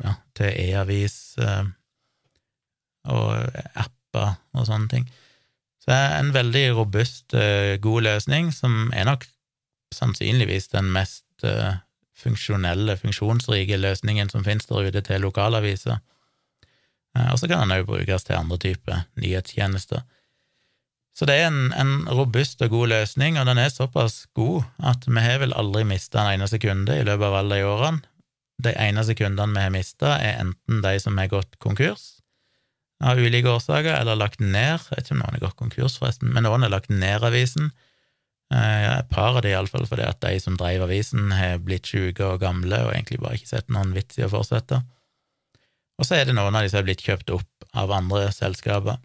ja, e-avis eh, og apper og sånne ting. Så det er en veldig robust, god løsning, som er nok sannsynligvis den mest funksjonelle, funksjonsrike løsningen som finnes der ute til lokalaviser. Og så kan den òg brukes til andre typer nyhetstjenester. Så det er en, en, robust og god løsning, og den er såpass god at vi har vel aldri mista en ene sekunde i løpet av alle de årene. De ene sekundene vi har mista, er enten de som har gått konkurs av ulike årsaker, eller lagt ned Jeg vet ikke om noen har gått konkurs, forresten, men noen har lagt ned avisen. Eh, et par av dem, iallfall, fordi at de som drev avisen, har blitt syke og gamle og egentlig bare ikke sett noen vits i å fortsette. Og så er det noen av de som har blitt kjøpt opp av andre selskaper.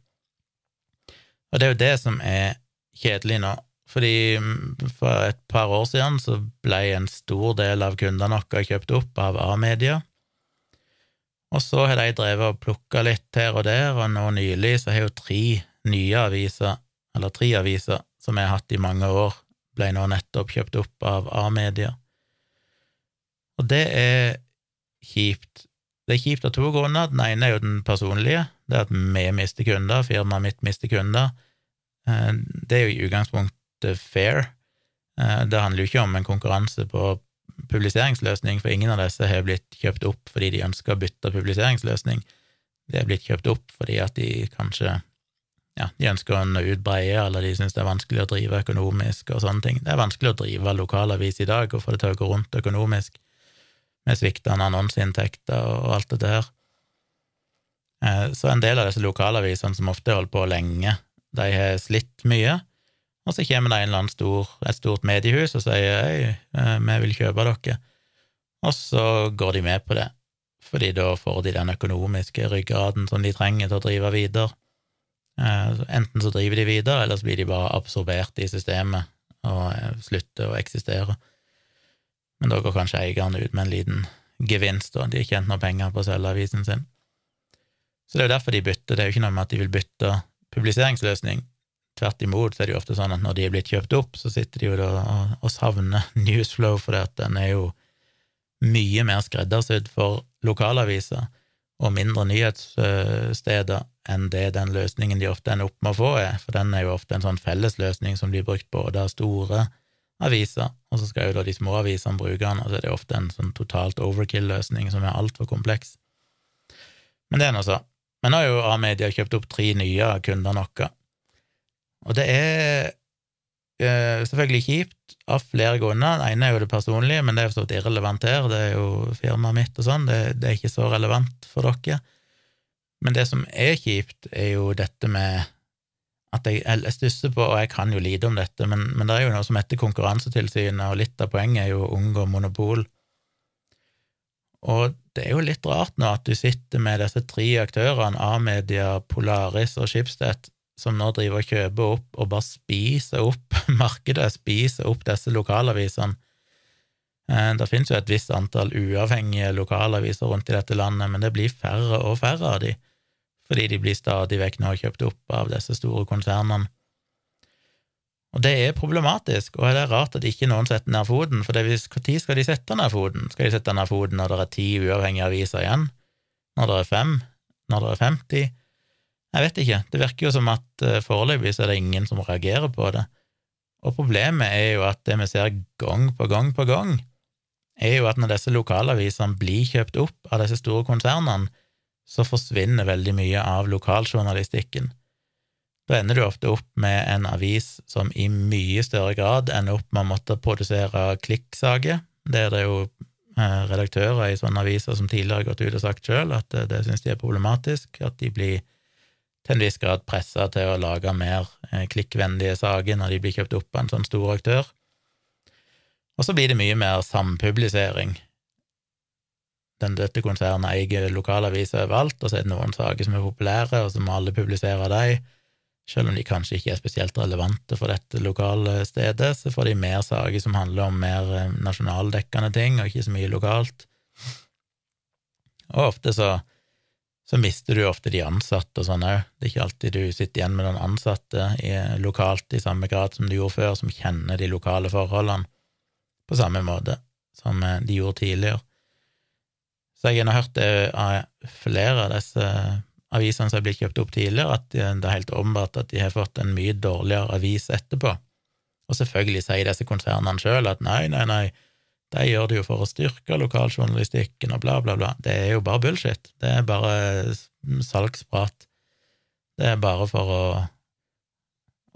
Og det er jo det som er kjedelig nå, fordi mm, for et par år siden så ble en stor del av kundene våre kjøpt opp av A-media, og så har de drevet og plukka litt her og der, og nå nylig så har jo tre nye aviser, eller tre aviser som jeg har hatt i mange år, ble nå nettopp kjøpt opp av A-media. Og det er kjipt. Det er kjipt av to grunner. Den ene er jo den personlige, det er at vi mister kunder, firmaet mitt mister kunder. Eh, det er jo i utgangspunktet fair. Eh, det handler jo ikke om en konkurranse på publiseringsløsning, for ingen av disse har blitt kjøpt opp fordi de ønsker å bytte publiseringsløsning. De er blitt kjøpt opp fordi at de kanskje ja, de ønsker å nå ut bredere, eller de syns det er vanskelig å drive økonomisk og sånne ting. Det er vanskelig å drive lokalavis i dag og få det til å gå rundt økonomisk med sviktende annonseinntekter og alt det der. Eh, så en del av disse lokalavisene som ofte holdt på lenge, de har slitt mye, og så kommer det en eller annen stor, et stort mediehus og sier hei, eh, vi vil kjøpe dere, og så går de med på det, fordi da får de den økonomiske ryggraden som de trenger til å drive videre. Eh, enten så driver de videre, eller så blir de bare absorbert i systemet og slutter å eksistere. Men da går kanskje eieren ut med en liten gevinst, og de har tjent noe penger på å selge avisen sin. Så det er jo derfor de bytter. Det er jo ikke noe med at de vil bytte publiseringsløsning. Tvert imot så er det jo ofte sånn at når de er blitt kjøpt opp, så sitter de jo da og, savner Newsflow, for den er jo mye mer skreddersydd for lokalaviser og mindre nyhetssteder enn det den løsningen de ofte ender opp med å få, er, for den er jo ofte en sånn fellesløsning som blir brukt både av store aviser, og så skal jo da de små avisene bruke den, og så er det ofte en sånn totalt overkill-løsning som er altfor kompleks. Men det er nå så. Men nå har jo A-media kjøpt opp tre nye av kundene og det er eh, selvfølgelig kjipt av flere grunner. Den ene er jo det personlige, men det er jo så irrelevant her, det er jo firmaet mitt og sånn, det, det er ikke så relevant for dere. Men det som er kjipt, er jo dette med at jeg, jeg stusser på, og jeg kan jo lite om dette, men, men, det er jo noe som heter Konkurransetilsynet, og litt av poenget er jo å unngå monopol. Og det er jo litt rart nå at du sitter med disse tre aktørene, A-media, Polaris og Schibsted, som nå driver og kjøper opp og bare spiser opp markedet, spiser opp disse lokalavisene. Eh, det finnes jo et visst antall uavhengige lokalaviser rundt i dette landet, men det blir færre og færre av de fordi de blir stadig vekk nå kjøpt opp av disse store konsernene. Og det er problematisk, og det er rart at ikke noen setter ned foten, for når skal de sette ned foten? Skal de sette ned foten når det er ti uavhengige aviser igjen? Når det er fem? Når det er 50? Jeg vet ikke, det virker jo som at uh, foreløpig så er det ingen som reagerer på det, og problemet er jo at det vi ser gang på gang på gang, er jo at når disse lokalavisene blir kjøpt opp av disse store konsernene, så forsvinner veldig mye av lokaljournalistikken. Da ender du ofte opp med en avis som i mye større grad ender opp med å måtte produsere klikksaker. Det er det jo eh, redaktører i sånne aviser som tidligere har gått ut og sagt sjøl, at det, det syns de er problematisk, at de blir til en viss grad pressa til å lage mer eh, klikkvennlige saker når de blir kjøpt opp av en sånn stor aktør. Og så blir det mye mer sampublisering den, dette konsernet eier lokalaviser overalt, og så er det noen saker som er populære, og så må alle publisere dem. Selv om de kanskje ikke er spesielt relevante for dette lokale stedet, så får de mer saker som handler om mer eh, nasjonaldekkende ting, og ikke så mye lokalt. Og ofte så, så mister du ofte de ansatte og sånn òg. Det er ikke alltid du sitter igjen med noen ansatte i, lokalt i samme grad som du gjorde før, som kjenner de lokale forholdene på samme måte som eh, de gjorde tidligere. Så jeg har hørt det av flere av disse avisene som er blitt kjøpt opp tidligere, at det er helt åpenbart at de har fått en mye dårligere avis etterpå. Og selvfølgelig sier disse konsernene sjøl at nei, nei, nei, de gjør det jo for å styrke lokaljournalistikken og bla, bla, bla. Det er jo bare bullshit. Det er bare salgsprat. Det er bare for å,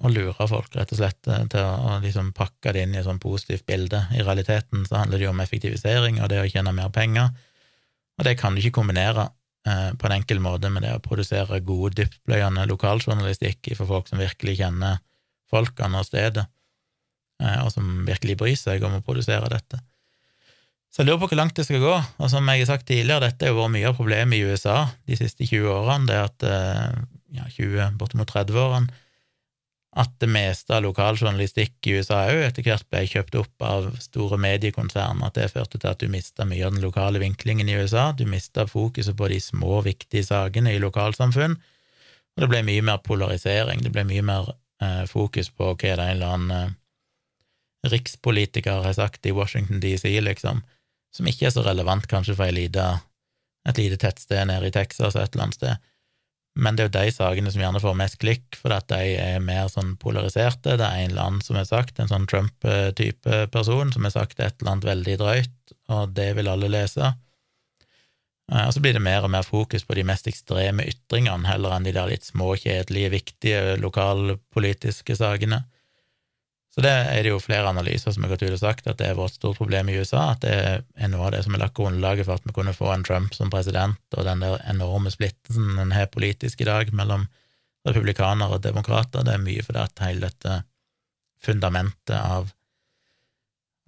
å lure folk, rett og slett, til å liksom pakke det inn i et sånn positivt bilde. I realiteten så handler det jo om effektivisering og det å tjene mer penger og det kan du ikke kombinere eh, på en enkel måte med det å produsere god, dyptpløyende lokaljournalistikk for folk som virkelig kjenner folkene og stedet, eh, og som virkelig bryr seg om å produsere dette. Så jeg lurer på hvor langt det skal gå, og som jeg har sagt tidligere, dette har vært mye av problemet i USA de siste 20 årene, det at eh, ja, 20, bortimot 30 årene, at det meste av lokaljournalistikk i USA òg etter hvert ble kjøpt opp av store mediekonsern, at det førte til at du mista mye av den lokale vinklingen i USA, du mista fokuset på de små, viktige sakene i lokalsamfunn, og det ble mye mer polarisering, det ble mye mer eh, fokus på hva det er en eller annen eh, rikspolitiker har sagt i Washington DC, liksom, som ikke er så relevant kanskje for lite, et lite tettsted nede i Texas et eller annet sted men det er jo de sakene som gjerne får mest klikk, fordi at de er mer sånn polariserte. Det er en eller annen som har sagt, en sånn Trump-type person, som har sagt et eller annet veldig drøyt, og det vil alle lese. Eh, og så blir det mer og mer fokus på de mest ekstreme ytringene, heller enn de der litt små, kjedelige, viktige lokalpolitiske sakene. Så det er det jo flere analyser som har gått ut og sagt at det er vårt stort problem i USA, at det er noe av det som har lagt grunnlaget for at vi kunne få en Trump som president, og den der enorme splittelsen en har politisk i dag mellom republikanere og demokrater. Det er mye fordi at hele dette fundamentet av,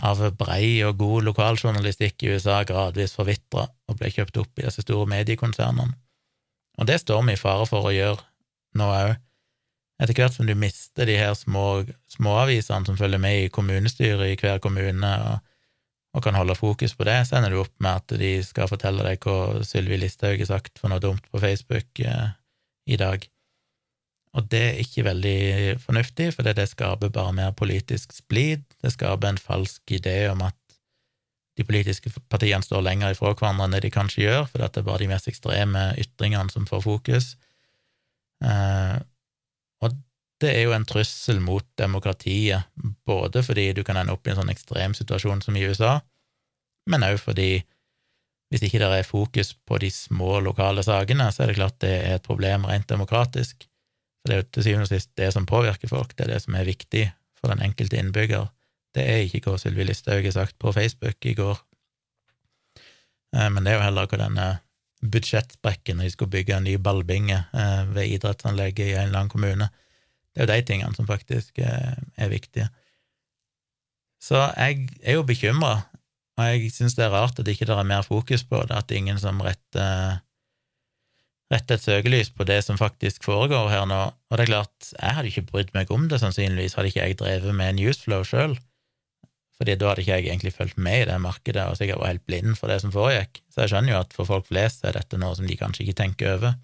av brei og god lokaljournalistikk i USA gradvis forvitra og ble kjøpt opp i disse store mediekonsernene. Og det står vi i fare for å gjøre nå òg etter hvert som du mister de her små småavisene som følger med i kommunestyret i hver kommune, og, og, kan holde fokus på det, så ender du opp med at de skal fortelle deg hva Sylvi Listhaug har sagt for noe dumt på Facebook eh, i dag. Og det er ikke veldig fornuftig, for det skaper bare mer politisk splid, det skaper en falsk idé om at de politiske partiene står lenger ifra hverandre enn det de kanskje gjør, for det er bare de mest ekstreme ytringene som får fokus. Eh, og det er jo en trussel mot demokratiet, både fordi du kan ende opp i en sånn ekstrem situasjon som i USA, men òg fordi hvis ikke det er fokus på de små, lokale sakene, så er det klart det er et problem rent demokratisk. For det er jo til syvende og sist det som påvirker folk, det er det som er viktig for den enkelte innbygger. Det er ikke hva Sylvi Listhaug har sagt på Facebook i går, eh, men det er jo heller hva denne budsjettsprekken når de skulle bygge en ny ballbinge eh, ved idrettsanlegget i en eller annen kommune. Det er jo de tingene som faktisk eh, er viktige. Så jeg er jo bekymra, og jeg syns det er rart at ikke det er mer fokus på det, at det er ingen som retter, retter et søkelys på det som faktisk foregår her nå. Og det er klart, jeg hadde ikke brydd meg om det, sannsynligvis, hadde ikke jeg drevet med Newsflow sjøl fordi da hadde ikke jeg egentlig fulgt med i det markedet og sikkert var helt blind for det som foregikk, så jeg skjønner jo at for folk flest er dette noe som de kanskje ikke tenker over.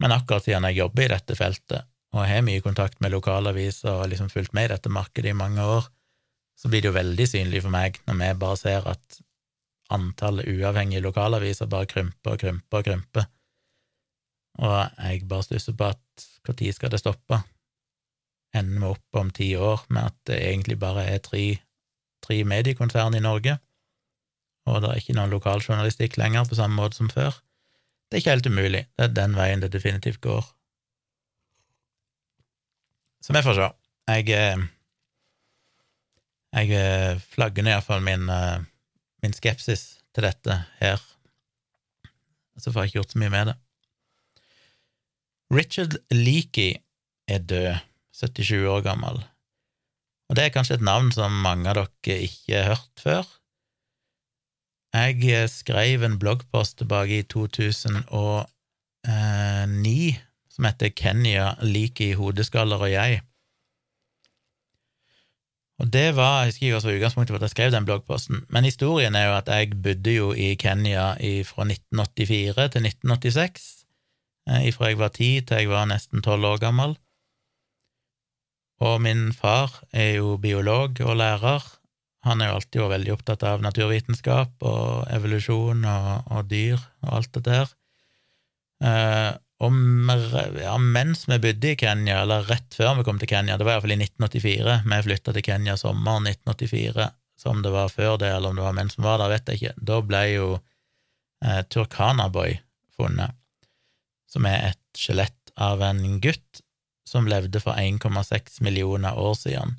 Men akkurat siden jeg jobber i dette feltet, og har mye kontakt med lokalaviser og har liksom fulgt med i dette markedet i mange år, så blir det jo veldig synlig for meg når vi bare ser at antallet uavhengige lokalaviser bare krymper og krymper og krymper, og jeg bare stusser på at når skal det stoppe? ender vi opp om ti år med at det egentlig bare er tre, tre mediekonsern i Norge, og det er ikke noen lokaljournalistikk lenger på samme måte som før. Det er ikke helt umulig. Det er den veien det definitivt går. Så vi får se. Jeg, eh, jeg eh, flagger ned iallfall min, eh, min skepsis til dette her. Så får jeg ikke gjort så mye med det. Richard Leakey er død. 77 år gammel. Og det er kanskje et navn som mange av dere ikke har hørt før. Jeg skrev en bloggpost tilbake i 2009 som heter Kenya Like i hodeskaller og jeg. Og det var, Jeg husker ikke utgangspunktet for at jeg skrev den bloggposten, men historien er jo at jeg bodde jo i Kenya fra 1984 til 1986, eh, ifra jeg var ti til jeg var nesten tolv år gammel. Og min far er jo biolog og lærer. Han er jo alltid vært veldig opptatt av naturvitenskap og evolusjon og, og dyr og alt det der. Eh, og ja, mens vi bodde i Kenya, eller rett før vi kom til Kenya, det var iallfall i 1984, vi flytta til Kenya sommeren 1984, så om det var før det, eller om det var mens vi var der, vet jeg ikke, da ble jo eh, Turkana Boy funnet, som er et skjelett av en gutt som levde for 1,6 millioner år siden.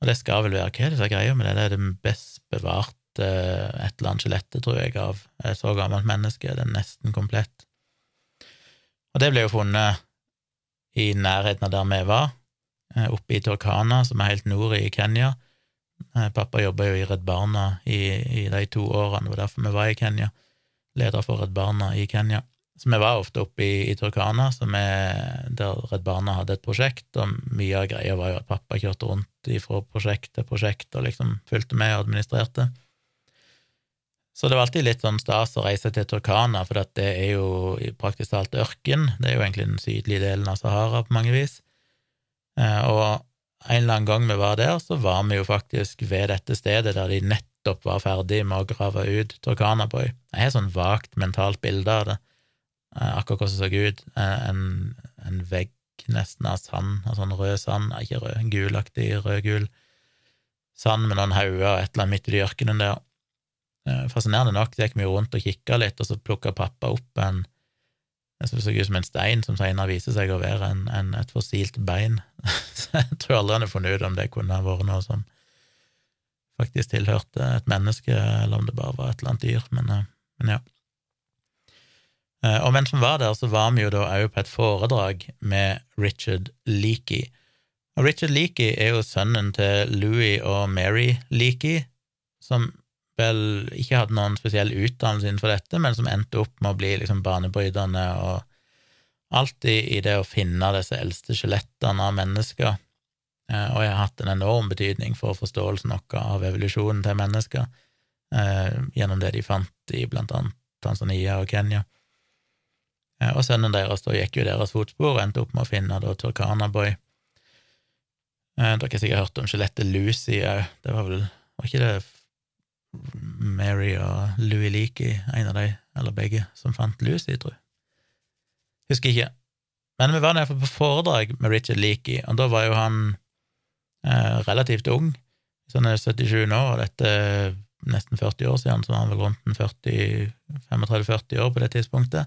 Og det skal vel være Hva er det som er greia med det? Det er det best bevarte et eller annet skjelettet, tror jeg, av et så gammelt menneske. Det er nesten komplett. Og det ble jo funnet i nærheten av der vi var, eh, oppe i Turkana, som er helt nord i Kenya. Eh, pappa jobba jo i Redd Barna i, i, de to årene, det var derfor vi var i Kenya. Leder for Redd Barna i Kenya. Så vi var ofte oppe i, i Turkana, er, der Redd Barna hadde et prosjekt, og mye av greia var jo at pappa kjørte rundt fra prosjekt til prosjekt og liksom fulgte med og administrerte. Så det var alltid litt sånn stas å reise til Turkana, for det er jo praktisk talt ørken. Det er jo egentlig den sydlige delen av Sahara på mange vis. Eh, og en eller annen gang vi var der, så var vi jo faktisk ved dette stedet der de nettopp var ferdig med å grave ut Turkana Boy. Jeg har sånn vagt mentalt bilde av det. Eh, akkurat hvordan det så ut. Eh, en, en, vegg nesten av sand, av sånn rød sand, ikke rød, gulaktig, rød-gul sand med noen hauger og et eller annet midt i ørkenen der. Eh, fascinerende nok gikk vi rundt og kikka litt, og så plukka pappa opp en det så ut som en stein som senere viser seg å være en, en, et fossilt bein. så jeg tror aldri han har funnet ut om det kunne ha vært noe som faktisk tilhørte et menneske, eller om det bare var et eller annet dyr, men, men ja. Eh, og mens vi var der, så var vi jo da òg på et foredrag med Richard Leakey. Og Richard Leakey er jo sønnen til Louis og Mary Leakey, som ikke hadde noen spesiell utdannelse innenfor dette, men som endte opp med å bli liksom banebrytende og alltid i det å finne disse eldste skjelettene av mennesker. Eh, og jeg har hatt en enorm betydning for forståelsen vår av evolusjonen til mennesker eh, gjennom det de fant i blant annet Tanzania og Kenya. Eh, og sønnen deres da gikk jo deres fotspor og endte opp med å finne da Turkanaboy. Dere har sikkert hørt om skjelettet Lucy òg. Det var vel Var ikke det Mary og Louis Leakey, en av de, eller begge, som fant Lucy, tror jeg? Husker ikke. Men vi var nede på foredrag med Richard Leakey, og da var jo han eh, relativt ung. så han er 77 nå, og dette er nesten 40 år siden, så var han vel rundt 35-40 år på det tidspunktet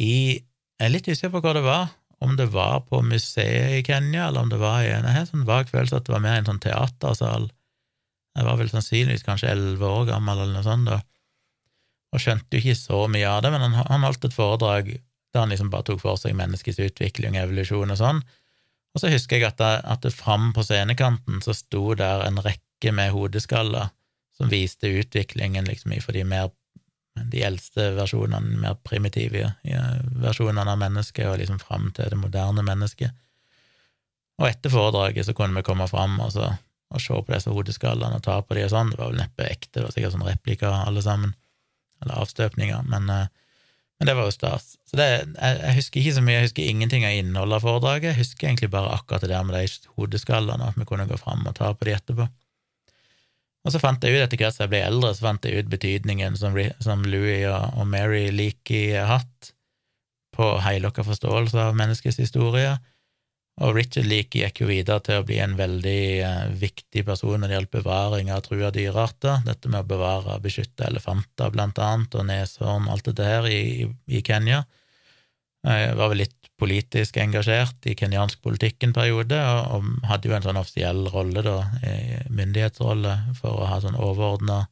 i Jeg er litt usikker på hva det var, om det var på museet i Kenya, eller om det var i en Jeg har sånn vag følelse at det var mer en sånn teatersal. Jeg var vel sannsynligvis kanskje elleve år gammel eller noe sånt da, og skjønte jo ikke så mye av det, men han, han holdt et foredrag der han liksom bare tok for seg menneskets utvikling, evolusjon og sånn. Og så husker jeg at det, at det fram på scenekanten så sto der en rekke med hodeskaller som viste utviklingen liksom i for de mer de eldste versjonene, mer primitive versjonene av mennesket, og liksom fram til det moderne mennesket. Og etter foredraget så kunne vi komme fram og, så, og se på disse hodeskallene og ta på de og sånn. Det var vel neppe ekte, det var sikkert sånn replikker alle sammen, eller avstøpninger, men, eh, men det var jo stas. Så det, jeg, jeg, husker ikke så mye, jeg husker ingenting av innholdet av foredraget, jeg husker egentlig bare akkurat det der med de hodeskallene, at vi kunne gå fram og ta på de etterpå. Og så fant jeg ut, etter hvert som jeg ble eldre, så fant jeg ut betydningen som, som Louis og, og Mary Leakey har hatt på heilokka forståelse av menneskets historie. Og Richard Leakey gikk jo videre til å bli en veldig eh, viktig person når det gjelder bevaring av trua dyrearter. Dette med å bevare og beskytte elefanter, blant annet, og neshorn, alt det der i, i Kenya. Jeg var vel litt politisk engasjert i kenyansk politikk en periode, og, og hadde jo en sånn offisiell rolle, da, myndighetsrolle, for å ha sånn overordna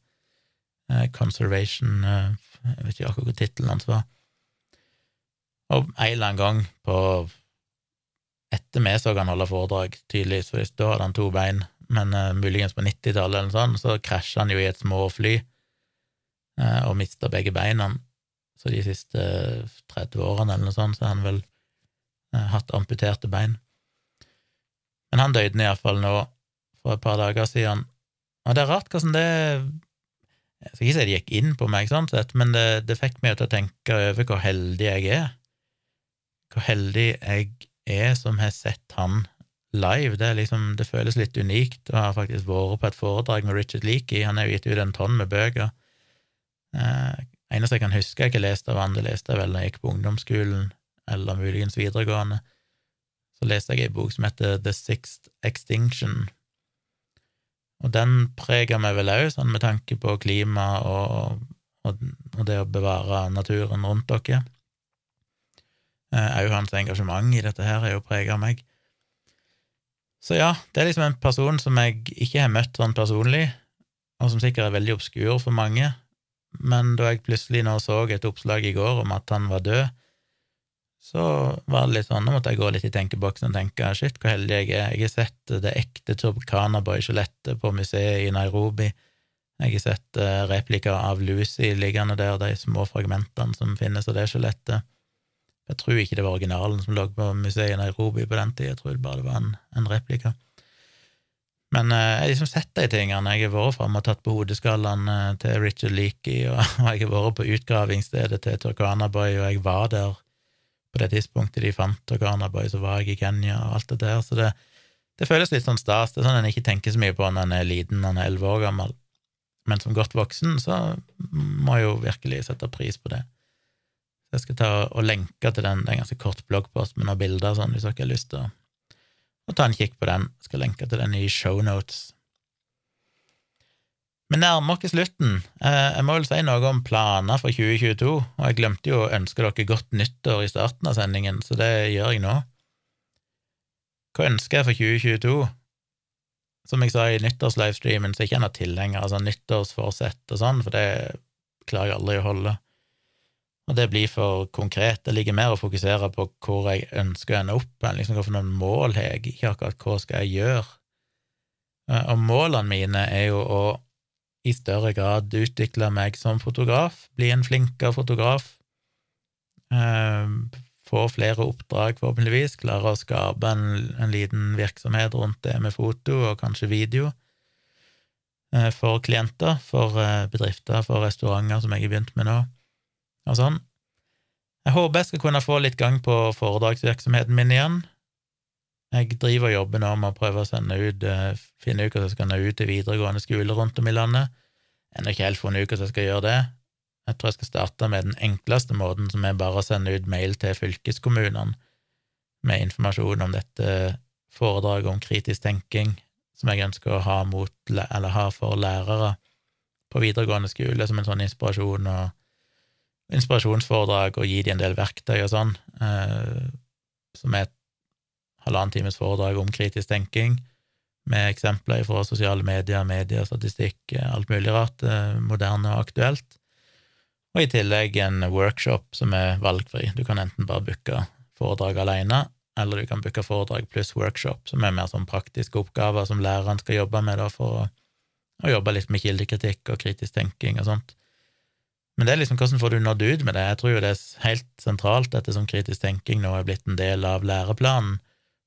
eh, conservation eh, Jeg vet ikke akkurat hva tittelen hans var. Og en eller annen gang på Etter meg så han holde foredrag, tydeligvis, for da hadde han to bein, men uh, muligens på 90-tallet eller noe sånt, så krasja han jo i et småfly uh, og mista begge beina. Så de siste 30 årene eller noe sånt, så har han vel uh, hatt amputerte bein. Men han døde iallfall nå for et par dager siden, og det er rart hvordan det Jeg skal ikke si det gikk inn på meg, sånn sett, men det, det fikk meg til å tenke over hvor heldig jeg er. Hvor heldig jeg er som har sett han live. Det, er liksom, det føles litt unikt å ha faktisk vært på et foredrag med Richard Leakey. Han har jo gitt ut en tonn med bøker. Eh, eneste jeg kan huske jeg ikke leste av han, det leste jeg vel da jeg gikk på ungdomsskolen eller muligens videregående, så leste jeg ei bok som heter The Sixth Extinction, og den preger meg vel òg, sånn med tanke på klima og, og, og, det å bevare naturen rundt dere. Òg eh, hans engasjement i dette her er jo prega meg. Så ja, det er liksom en person som jeg ikke har møtt sånn personlig, og som sikkert er veldig obskur for mange, men da jeg plutselig nå så et oppslag i går om at han var død, så var det litt sånn, nå måtte jeg gå litt i tenkeboksen og tenke shit, hvor heldig jeg er. Jeg har sett det ekte Turkana Boy-skjelettet på museet i Nairobi. Jeg har sett uh, replikker av Lucy liggende der, de små fragmentene som finnes av det skjelettet. Jeg tror ikke det var originalen som lå på museet i Nairobi på den tida, jeg tror bare det var en, en replika. Men uh, jeg har liksom sett de tingene. Jeg har vært framme og tatt på hodeskallene uh, til Richard Leakey, og, og, jeg har vært på utgravingsstedet til Turkana Boy, og jeg var der på det tidspunktet de fant Turkana Boy, så var jeg i Kenya og alt det der, så det, det føles litt sånn stas. Det er sånn en ikke tenker så mye på når en er liten, når en er elleve år gammel men som godt voksen så må jeg jo virkelig sette pris på det. Jeg skal ta og lenke til den, det er en ganske kort bloggpost med noen bilder, sånn, hvis dere har lyst til å, ta en kikk på den. Jeg skal lenke til den i shownotes. Vi nærmer oss slutten. Eh, jeg må vel si noe om planer for 2022, og jeg glemte jo å ønske dere godt nyttår i starten av sendingen, så det gjør jeg nå. Hva ønsker jeg for 2022? Som jeg sa i nyttårslivestreamen, så er jeg ikke noen tilhenger av altså nyttårsforsett og sånn, for det klarer jeg aldri å holde. Og det blir for konkret. Det ligger mer å fokusere på hvor jeg ønsker å ende opp, enn liksom hvilke mål har jeg, ikke akkurat hva skal jeg gjøre. Eh, og målene mine er jo å i større grad utvikle meg som fotograf, bli en flinkere fotograf, eh, få flere oppdrag, forhåpentligvis, klare å skape en, en, liten virksomhet rundt det med foto og kanskje video eh, for klienter, for bedrifter, for restauranter, som jeg har begynt med nå, og sånn. Jeg håper jeg skal kunne få litt gang på foredragsvirksomheten min igjen. Jeg driver og jobber nå med å prøve å sende ut, eh, finne ut hvordan jeg skal nå ut til videregående skoler rundt om i landet. Ennå ikke helt funnet ut hvordan jeg skal gjøre det. Jeg tror jeg skal starte med den enkleste måten, som er bare å sende ut mail til fylkeskommunene med informasjon om dette foredraget om kritisk tenking som jeg ønsker å ha, mot, ha for lærere på videregående skole, som en sånn inspirasjon og inspirasjonsforedrag, og gi dem en del verktøy og sånn, eh, som er et halvannen times foredrag om kritisk tenking, med eksempler fra sosiale medier, medier, statistikk, alt mulig rart, eh, moderne og aktuelt og i tillegg en workshop som er valgfri. Du kan enten bare booke foredrag alene, eller du kan booke foredrag pluss workshop, som er mer sånn praktiske oppgaver som læreren skal jobbe med da, for å, å jobbe litt med kildekritikk og kritisk tenking og sånt. Men det er liksom hvordan får du nådd ut med det? Jeg tror jo det er helt sentralt, ettersom kritisk tenking nå er blitt en del av læreplanen,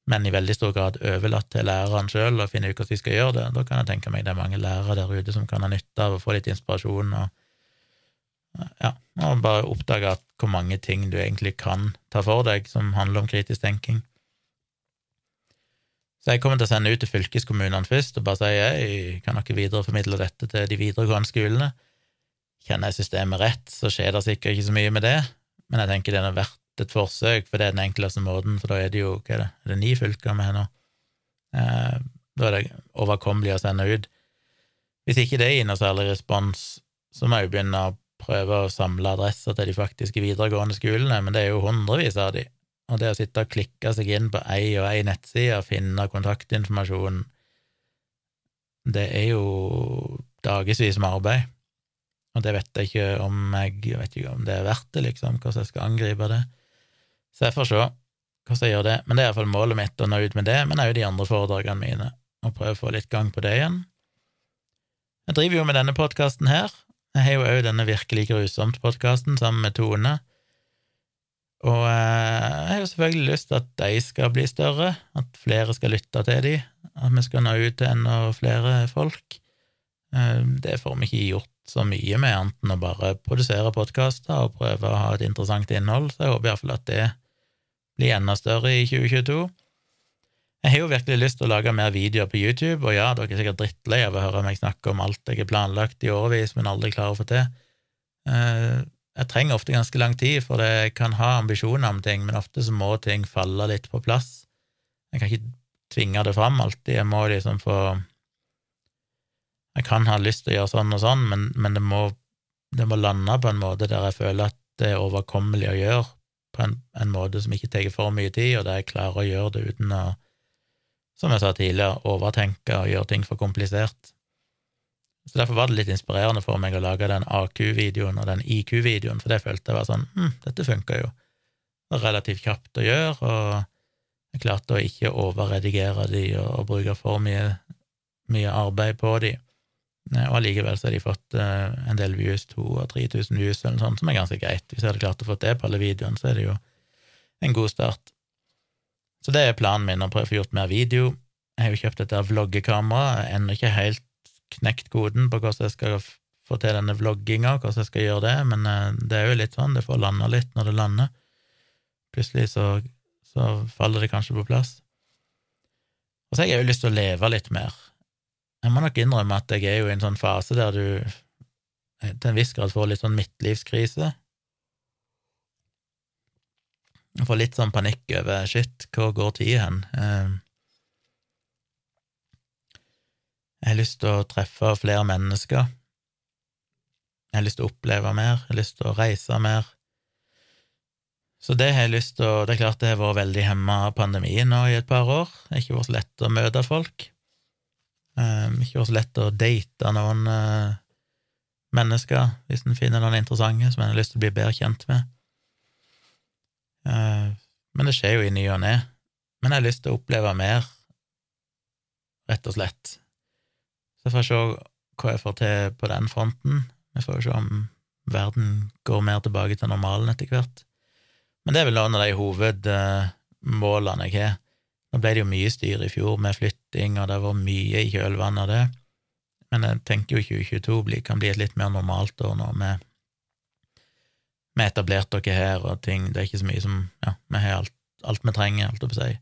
men i veldig stor grad overlatt til læreren sjøl å finne ut hvordan de skal gjøre det. Da kan jeg tenke meg det er mange lærere der ute som kan ha nytte av å få litt inspirasjon og ja, og bare oppdage at hvor mange ting du egentlig kan ta for deg som handler om kritisk tenking. Så jeg kommer til å sende ut til fylkeskommunene først og bare si jeg kan dere videreformidle dette til de videregående skolene. Kjenner jeg systemet rett, så skjer det sikkert ikke så mye med det, men jeg tenker det er verdt et forsøk, for det er den enkleste måten, for da er det jo hva er det, er det ni fylker har nå? Eh, da er det overkommelig å sende ut. Hvis ikke det gir noe særlig respons, så må jeg jo begynne å prøve å samle adresser til de faktiske videregående skolene, men det er jo hundrevis av de, og det å sitte og klikke seg inn på ei og ei nettside og finne kontaktinformasjon, det er jo dagevis med arbeid, og det vet jeg ikke om jeg vet ikke om det er verdt det, liksom, hvordan jeg skal angripe det. Så jeg får se hvordan jeg gjør det, men det er iallfall målet mitt å nå ut med det, men òg de andre foredragene mine, og prøve å få litt gang på det igjen. Jeg driver jo med denne podkasten her, jeg har jo òg denne Virkelig grusomt-podkasten sammen med Tone, og eh, jeg har jo selvfølgelig lyst til at de skal bli større, at flere skal lytte til de, at vi skal nå ut til enda flere folk. Eh, det får vi ikke gjort så mye med, annet enn å bare produsere podkaster og prøve å ha et interessant innhold, så jeg håper iallfall at det blir enda større i 2022. Jeg har jo virkelig lyst til å lage mer videoer på YouTube, og ja, dere er sikkert drittlei av å høre meg snakke om alt jeg har planlagt i årevis, men aldri klarer å få til. Eh, jeg trenger ofte ganske lang tid, for jeg kan ha ambisjoner om ting, men ofte så må ting falle litt på plass. Jeg kan ikke tvinge det fram alltid, jeg må liksom få Jeg kan ha lyst til å gjøre sånn og sånn, men, men det, må, det, må, lande på en måte der jeg føler at det er overkommelig å gjøre, på en, en måte som ikke tar for mye tid, og der jeg klarer å gjøre det uten å som jeg sa tidligere, overtenke og gjøre ting for komplisert. Så Derfor var det litt inspirerende for meg å lage den AQ-videoen og den IQ-videoen, for det følte jeg var sånn hm, dette funka jo. Det var relativt kjapt å gjøre, og jeg klarte å ikke overredigere de og, og bruke for mye, mye arbeid på de. Eh, og allikevel så har de fått uh, en del views, 2000 og 3000 views, eller noe sånt, som er ganske greit. Hvis jeg hadde klart å få det på alle videoene, så er det jo en god start. Så det er planen min, å prøve å få gjort mer video. Jeg har jo kjøpt dette vloggekameraet, ennå ikke helt knekt koden på hvordan jeg skal få til denne vlogginga, hvordan jeg skal gjøre det, men uh, det er jo litt sånn, det får landa litt når det lander. Plutselig så, så faller det kanskje på plass. Og så har jeg jo lyst til å leve litt mer. Jeg må nok innrømme at jeg er jo i en sånn fase der du eh, til en viss grad får litt sånn midtlivskrise. Jeg får litt sånn panikk over shit, hvor går tida hen? Eh, jeg har lyst til å treffe flere mennesker. Jeg har lyst til å oppleve mer, jeg har lyst til å reise mer. Så det har jeg lyst til å Det er klart det har vært veldig hemma av pandemien nå i et par år. Det har ikke vært så lett å møte folk. Um, ikke vært så lett å date noen uh, mennesker hvis en finner noen interessante som en har lyst til å bli bedre kjent med. Uh, men det skjer jo i ny og ne. Men jeg har lyst til å oppleve mer, rett og slett. Så får jeg se hva jeg får til på den fronten. Vi får se om verden går mer tilbake til normalen etter hvert. Men det er vel noen av de hovedmålene jeg har. Nå ble det jo mye styr i fjor med flytting, og det var mye i kjølvannet av det. Men jeg tenker jo 2022 kan bli et litt mer normalt år nå, med, har etablert dere her og ting. Det er ikke så mye som Ja, vi har alt, alt vi trenger, alt å si,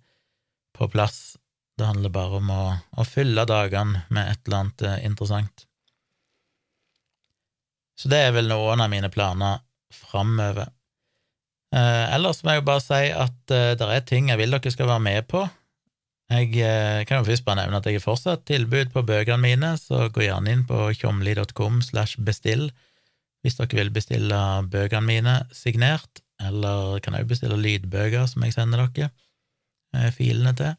på plass. Det handler bare om å, å fylle dagene med et eller annet eh, interessant. Så det er vel noen av mine planer framover. Eh, ellers må jeg jo bare si at eh, det er ting jeg vil dere skal være med på. Jeg eh, kan jo først bare nevne at jeg har fortsatt tilbud på bøkene mine, så gå gjerne inn på tjomli.com slash bestill hvis dere vil bestille bøkene mine signert, eller kan òg bestille lydbøker som jeg sender dere filene til.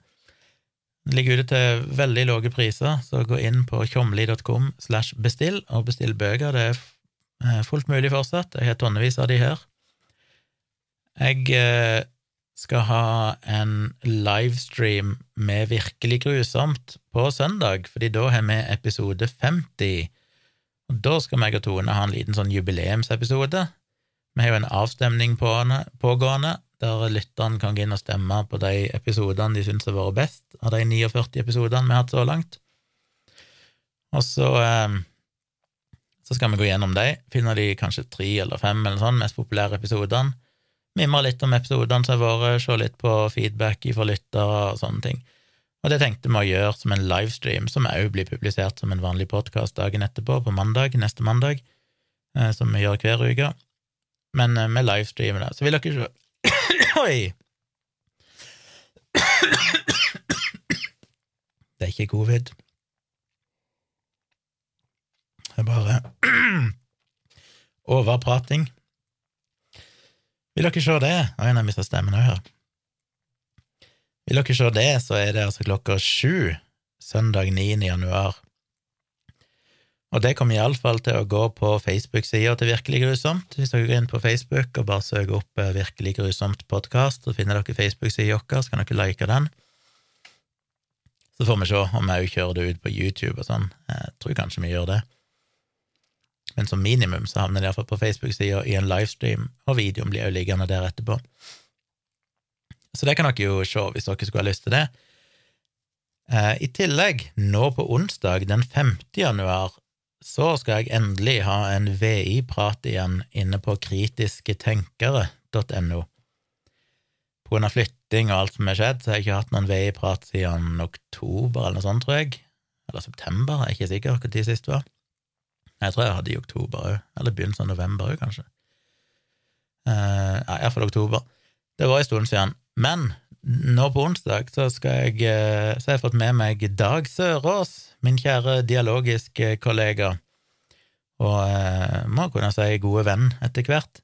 Det ligger ute til veldig lave priser, så gå inn på tjomli.com slash bestill og bestill bøker. Det er fullt mulig fortsatt. Jeg har tonnevis av de her. Jeg eh, skal ha en livestream med Virkelig grusomt på søndag, fordi da har vi episode 50. Og da skal meg og Tone ha en liten sånn jubileumsepisode. Vi har jo en avstemning pågående, der lytterne kan gå inn og stemme på de episodene de syns har vært best, av de 49 episodene vi har hatt så langt. Og så, eh, så skal vi gå gjennom de, finner de kanskje tre eller fem eller sånn mest populære episodene mimre litt om episodene som har vært, se litt på feedback fra lyttere og sånne ting. Og det tenkte vi å gjøre som en livestream, som òg blir publisert som en vanlig podkast dagen etterpå, på mandag, neste mandag, eh, som vi gjør hver uke. Men eh, med livestreamer, da. Så vil dere se Oi! Det er ikke covid. Det er bare overprating. Vil dere se det? Oi, nå mista stemmen òg her. Vil dere se det, så er det altså klokka sju søndag 9. januar. Og det kommer iallfall til å gå på Facebook-sida til Virkelig grusomt. Hvis dere går inn på Facebook og bare søker opp eh, Virkelig grusomt podkast, så finner dere Facebook-sida vår, så kan dere like den. Så får vi se om vi òg kjører det ut på YouTube og sånn. Jeg tror kanskje vi gjør det men som minimum så havner det iallfall på Facebook-sida i en livestream, og videoen blir jo liggende der etterpå. Så det kan dere jo se hvis dere skulle ha lyst til det. Eh, I tillegg, nå på onsdag den 5. januar, så skal jeg endelig ha en VI-prat igjen inne på kritisketenkere.no. På grunn av flytting og alt som har skjedd, så har jeg ikke hatt noen VI-prat siden oktober eller noe sånt, tror jeg. Eller september, jeg er ikke sikker når sist var. Jeg tror jeg hadde i oktober òg, eller begynnelsen av november òg, kanskje. Uh, ja, iallfall oktober. Det var en stund siden. Men nå på onsdag så, jeg, uh, så har jeg fått med meg Dag Sørås, min kjære dialogiske kollega, og uh, må kunne si gode venn etter hvert,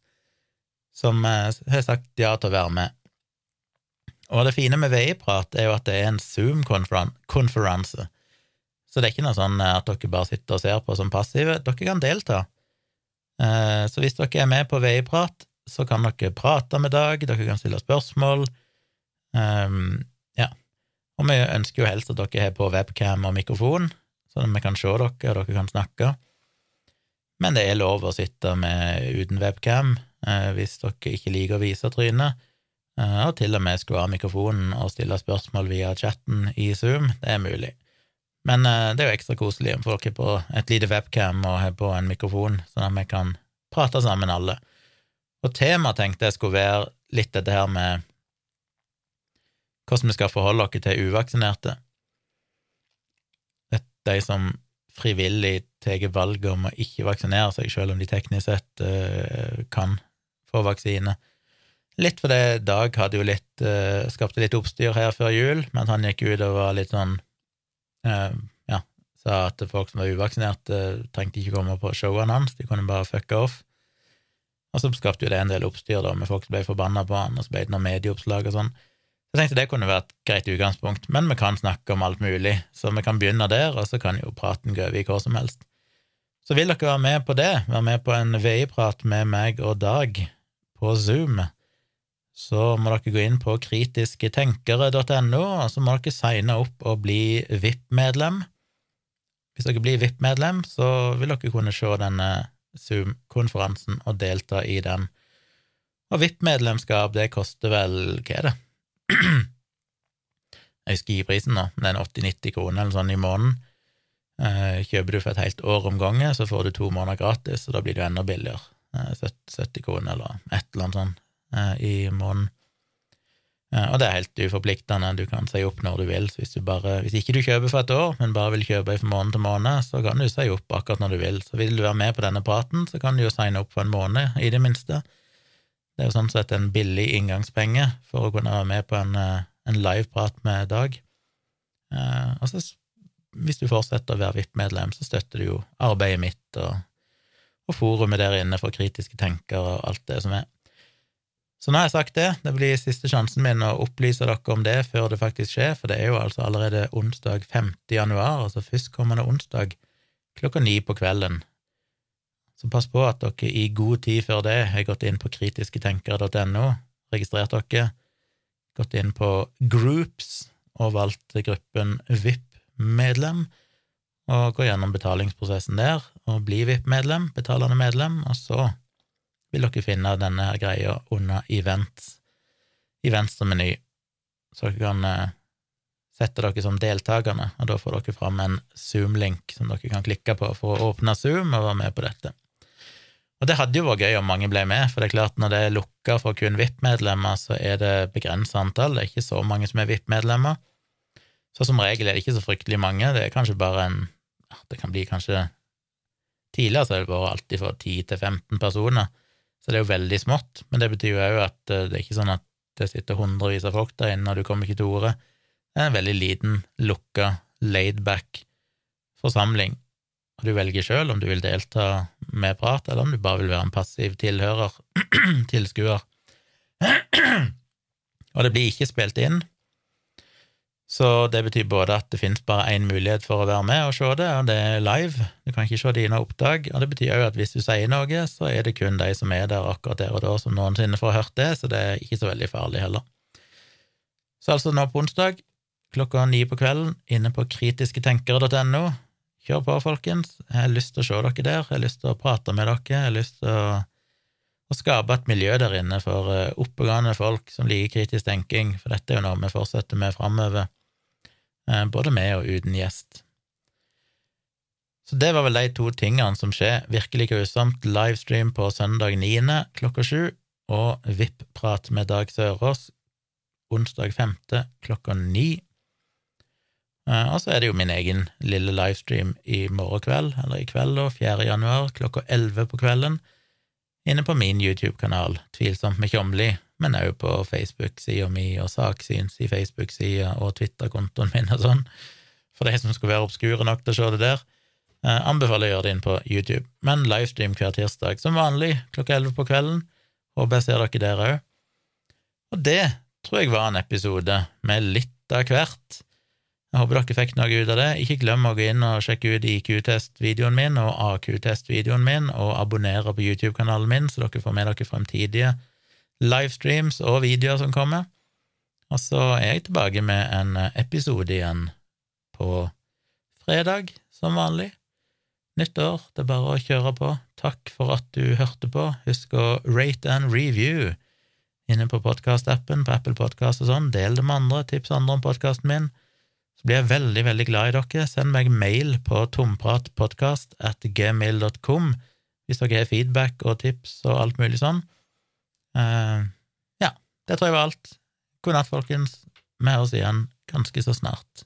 som uh, har sagt ja til å være med. Og det fine med VI-prat er jo at det er en Zoom-konferanse. Så det er ikke noe sånn eh, at dere bare sitter og ser på som passive. Dere kan delta. Eh, så hvis dere er med på Veiprat, så kan dere prate med Dag, dere kan stille spørsmål. Ehm, ja. Og vi ønsker jo helst at dere har på webcam og mikrofon, sånn at vi kan se dere, og dere kan snakke. Men det er lov å sitte med uten webcam eh, hvis dere ikke liker å vise trynet, og til og med skru av mikrofonen og stille spørsmål via chatten i Zoom. Det er mulig. Men eh, det er jo ekstra koselig om folk er på et lite webcam og har på en mikrofon, sånn at vi kan prate sammen alle. Og temaet tenkte jeg skulle være litt dette her med hvordan vi skal forholde oss til uvaksinerte. De som frivillig tar valget om å ikke vaksinere seg, selv om de teknisk sett uh, kan få vaksine. Litt fordi Dag hadde jo litt, uh, skapte litt oppstyr her før jul, men han gikk ut og var litt sånn Ja, sa at folk som var uvaksinerte, trengte ikke komme på showene hans, de kunne bare fucke off. Og så skapte jo det en del oppstyr da, med folk som ble forbanna på han, og så ble det noen medieoppslag og sånn. Jeg tenkte det kunne vært et greit utgangspunkt, men vi kan snakke om alt mulig, så vi kan begynne der, og så kan jo praten gå over i hva som helst. Så vil dere være med på det, være med på en VI-prat med meg og Dag på Zoom, så må dere gå inn på kritisketenkere.no, og så må dere signe opp og bli VIP-medlem. Hvis dere blir VIP-medlem, så vil dere kunne se denne Zoom-konferansen og delta i den. Og VIP-medlemskap, det koster vel, hva er det, jeg husker giprisen prisen nå, det er 80-90 kroner eller sånn i måneden. Eh, kjøper du for et helt år om gangen, så får du to måneder gratis, og da blir det enda billigere. 70 eh, kroner eller et eller annet sånt i måneden. Og det er helt uforpliktende, du kan si opp når du vil. Så hvis, du bare, hvis ikke du kjøper for et år, men bare vil kjøpe fra måned til måned, så kan du si opp akkurat når du vil. Så vil du være med på denne praten, så kan du jo signe opp for en måned, i det minste. Det er jo sånn sett en billig inngangspenge for å kunne være med på en, eh, en liveprat med Dag. Eh, og så, hvis du fortsetter å være VIP-medlem, så støtter du jo arbeidet mitt og, og forumet der inne for kritiske tenkere og alt det som er. Så nå har jeg sagt det, det blir siste sjansen min å opplyse dere om det før det faktisk skjer, for det er jo altså allerede onsdag 5. januar, altså førstkommende onsdag klokka ni på kvelden så pass på at dere i god tid før det har gått inn på kritisketenkere.no, registrert dere, gått inn på Groups og valgt gruppen VIP-medlem, og gå gjennom betalingsprosessen der, og bli VIP-medlem, betalende medlem, og så vil dere finne denne her greia under events? I venstre meny, så dere kan eh, sette dere som deltakerne, og da får dere fram en Zoom-link som dere kan klikke på for å åpne Zoom og være med på dette. Og det hadde jo vært gøy om mange ble med, for det er klart når det er lukka for kun VIP-medlemmer, så er det begrensa antall, det er ikke så mange som er VIP-medlemmer. Så som regel er det ikke så fryktelig mange, det er kanskje bare en Det kan bli kanskje Tidligere så har det vært alltid fra 10 til 15 personer, så det er jo veldig smått, men det betyr jo òg at eh, det er ikke sånn at det sitter hundrevis av folk der inne, og du kommer ikke til ordet. Det er en veldig liten, lukka, laidback forsamling og du velger sjøl om du vil delta med prat, eller om du bare vil være en passiv tilhører, tilskuer. og det blir ikke spilt inn, så det betyr både at det finnes bare én mulighet for å være med og se det, og det er live, du kan ikke se dine opptak, og det betyr òg at hvis du sier noe, så er det kun de som er der akkurat der og da, som noensinne får hørt det, så det er ikke så veldig farlig heller. Så altså nå på onsdag klokka ni på kvelden inne på kritisketenkere.no Kjør på, folkens. Jeg har lyst til å se dere der, jeg har lyst til å prate med dere, jeg har lyst til å, å skape et miljø der inne for uh, oppegående folk som liker kritisk tenking, for dette er jo noe vi fortsetter med framover, uh, både med og uten gjest. Så det var vel de to tingene som skjer. Virkelig grusomt livestream på søndag 9. klokka 7, og VIP-prat med Dag Sørås onsdag 5. klokka ni. Eh, og så er det jo min egen lille livestream i morgen kveld, eller i kveld, da, 4. januar, klokka 11 på kvelden, inne på min YouTube-kanal, Tvilsomt med Tjomli, men òg på Facebook-sida mi og Saksyns i Facebook-sida og Twitter-kontoen min og sånn, for de som skulle være obskure nok til å se det der. Eh, anbefaler å gjøre det inn på YouTube, men livestream hver tirsdag, som vanlig, klokka 11 på kvelden. Håper jeg ser dere der òg. Og det tror jeg var en episode med litt av hvert. Jeg håper dere fikk noe ut av det. Ikke glem å gå inn og sjekke ut IQ-test-videoen min og AQ-test-videoen min, og abonnere på YouTube-kanalen min, så dere får med dere fremtidige livestreams og videoer som kommer. Og så er jeg tilbake med en episode igjen på fredag, som vanlig. Nytt år, det er bare å kjøre på. Takk for at du hørte på. Husk å rate and review inne på podkastappen, på Apple Podkast og sånn. Del det med andre, tips andre om podkasten min. Blir jeg veldig, veldig glad i dere. Send meg mail på tompratpodkast at gmail.com hvis dere har feedback og tips og alt mulig sånn. Uh, ja, det tror jeg var alt. God natt, folkens. Vi høres igjen ganske så snart.